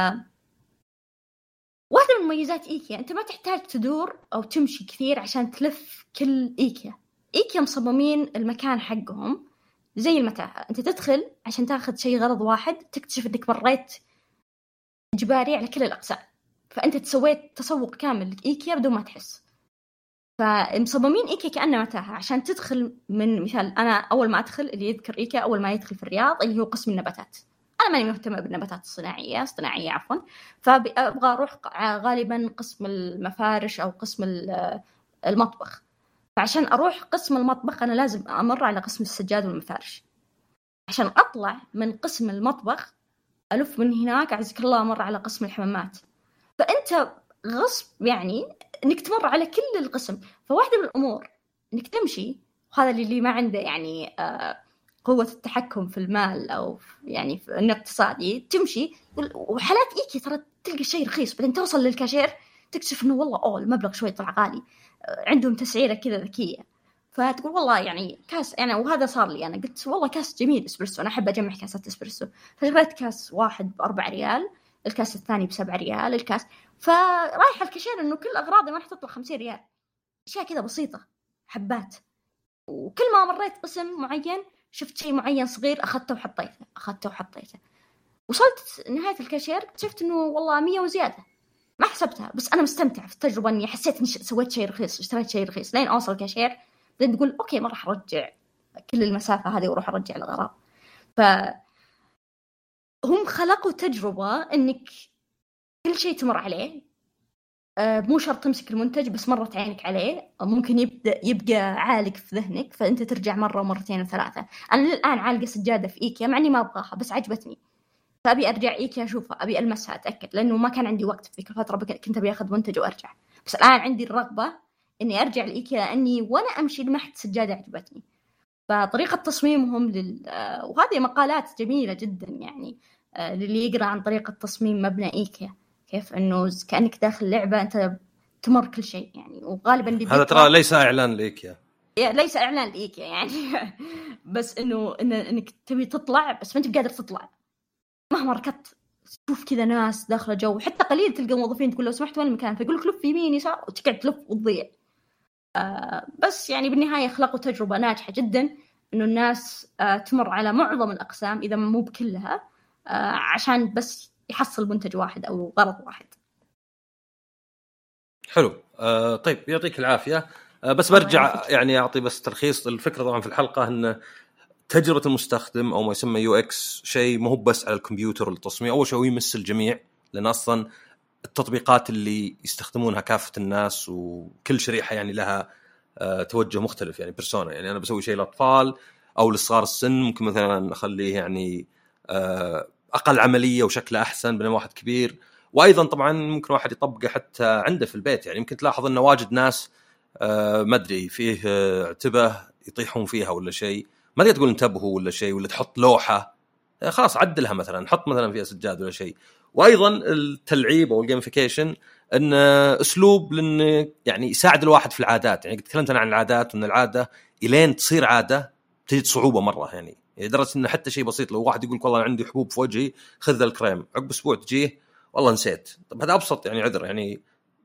واحدة من مميزات إيكيا أنت ما تحتاج تدور أو تمشي كثير عشان تلف كل إيكيا. إيكيا مصممين المكان حقهم زي المتاهة أنت تدخل عشان تاخذ شيء غرض واحد تكتشف إنك مريت اجباري على كل الأقسام. فأنت سويت تسوق كامل لإيكيا بدون ما تحس. فمصممين إيكيا كأنه متاهه عشان تدخل من مثال أنا أول ما أدخل اللي يذكر إيكيا أول ما يدخل في الرياض اللي هو قسم النباتات. أنا ماني مهتمة بالنباتات الصناعية الصناعيه عفوا. فابغى أروح غالبا قسم المفارش أو قسم المطبخ. فعشان أروح قسم المطبخ أنا لازم أمر على قسم السجاد والمفارش. عشان أطلع من قسم المطبخ ألف من هناك أعزك الله أمر على قسم الحمامات. فأنت غصب يعني إنك تمر على كل القسم. فواحدة من الأمور إنك تمشي وهذا اللي ما عنده يعني آه قوة التحكم في المال أو يعني في الاقتصادي تمشي. وحالات إيكي ترى تلقى الشيء رخيص. بعدين توصل للكاشير تكتشف إنه والله أوه المبلغ شوي طلع غالي. آه عندهم تسعيرة كذا ذكية. فتقول والله يعني كاس يعني وهذا صار لي أنا. قلت والله كاس جميل إسبريسو. أنا أحب أجمع كاسات إسبريسو. فشريت كاس واحد بأربع ريال. الكاس الثاني بسبع ريال الكاس. فرايحه الكاشير إنه كل أغراضي ما راح تطلع 50 ريال. أشياء كذا بسيطة حبات. وكل ما مريت قسم معين شفت شيء معين صغير أخذته وحطيته أخذته وحطيته. وصلت نهاية الكاشير اكتشفت إنه والله 100 وزيادة. ما حسبتها بس أنا مستمتع في التجربة إني حسيت إني سويت شيء رخيص اشتريت شيء رخيص. لين أوصل الكاشير بعدين تقول okay ما راح أرجع كل المسافة هذه وأروح أرجع الاغراض ف هم خلقوا تجربة إنك كل شيء تمر عليه. آه، مو شرط تمسك المنتج بس مرت عينك عليه. ممكن يبدأ يبقى عالق في ذهنك فأنت ترجع مرة ومرتين وثلاثة. أنا للآن عالقة سجادة في إيكيا مع إني ما أبغاها بس عجبتني. فأبي أرجع إيكيا أشوفها أبي ألمسها أتأكد لأنه ما كان عندي وقت في ذيك الفترة كنت أبي أخذ منتج وأرجع. بس الآن عندي الرغبة إني أرجع لإيكيا لأني وأنا أمشي لمحت سجادة عجبتني. فطريقة تصميمهم لل... آه، وهذه مقالات جميلة جدا يعني. للي يقرأ عن طريقه تصميم مبنى ايكيا كيف إنه كأنك داخل لعبة أنت تمر كل شيء يعني وغالبا اللي هذا ترى ليس إعلان لإيكيا. ليس إعلان ليك يعني. بس إنه إن إنك تبي تطلع بس ما أنت بقادر تطلع. مهما ركضت تشوف كذا ناس داخله جو حتى قليل تلقى موظفين تقول لو سمحت وين المكان؟ فيقول لك لف يمين يسار وتقعد تلف وتضيع. آه بس يعني بالنهاية خلقوا تجربه ناجحة جدا إنه الناس آه تمر على معظم الأقسام إذا مو بكلها. عشان بس يحصل منتج واحد أو غرض واحد. حلو. آه طيب يعطيك العافية. آه بس برجع يعني أعطي بس تلخيص الفكرة طبعا في الحلقة إن تجربة المستخدم أو ما يسمى UX شيء مو بس على الكمبيوتر والتصميم أول شيء هو يمس الجميع لأن أصلا التطبيقات اللي يستخدمونها كافة الناس وكل شريحة يعني لها آه توجه مختلف يعني persona يعني أنا بسوي شيء للأطفال أو لصغار السن ممكن مثلا أخليه يعني آه أقل عملية وشكله أحسن بينما واحد كبير. وأيضا طبعا ممكن واحد يطبقه حتى عنده في البيت. يعني يمكن تلاحظ انه واجد ناس آه ما أدري فيه آه، اعتبة يطيحون فيها ولا شيء. ما تقدر تقول انتبهوا ولا شيء ولا تحط لوحة. آه، خلاص عدلها مثلا حط مثلا فيها سجاد ولا شيء. وأيضا التلعيب أو الجيمفيكيشن انه أسلوب لأنه يعني يساعد الواحد في العادات. يعني تكلمت أنا عن العادات وإن العادة إلين تصير عادة تجد صعوبة مرة يعني. لدرجه إنه حتى شيء بسيط لو واحد يقول والله عندي حبوب في وجهي خذ الكريم. عقب أسبوع تجيه والله نسيت. طب هذا أبسط يعني عذر يعني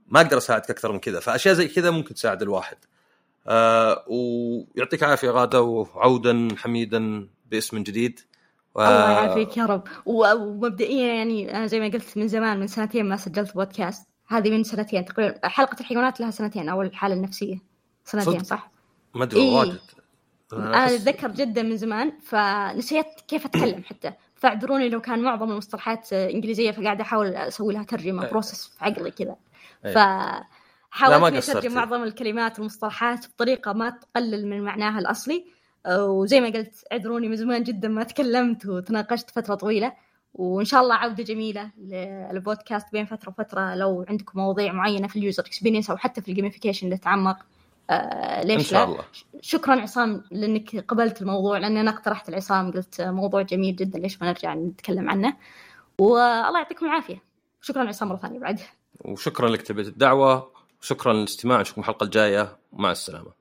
ما أقدر أساعدك أكثر من كذا. فأشياء زي كذا ممكن تساعد الواحد. آه ويعطيك العافية غادة وعودا حميدا باسم جديد. و... الله يعافيك يا رب. ومبدئيا يعني أنا زي ما قلت من زمان من سنتين ما سجلت بودكاست. هذه من سنتين تقريبا حلقة الحيوانات لها سنتين أو الحالة النفسية سنتين صح؟ ما أدري إيه؟ واجد. أنا أتذكر جدا من زمان فنسيت كيف أتكلم حتى. فاعذروني لو كان معظم المصطلحات إنجليزية فقاعد أحاول أسوي لها ترجمة process في عقلي كذا. ف حاولت أترجم معظم الكلمات والمصطلحات بطريقة ما تقلل من معناها الأصلي. وزي ما قلت اعذروني من زمان جدا ما تكلمت وتناقشت فترة طويلة. وإن شاء الله عودة جميلة للبودكاست بين فترة وفترة لو عندكم مواضيع معينة في ال user experience أو حتى في ال gamification نتعمق آه ليش إن شاء الله. شكرا عصام لأنك قبلت الموضوع لأن أنا اقترحت العصام قلت موضوع جميل جدا ليش ما نرجع نتكلم عنه؟ والله يعطيكم العافية. شكرا عصام مرة ثانية بعد. وشكرا لك تلبيه الدعوة وشكرا للاستماع نشوفكم الحلقة الجاية. مع السلامة.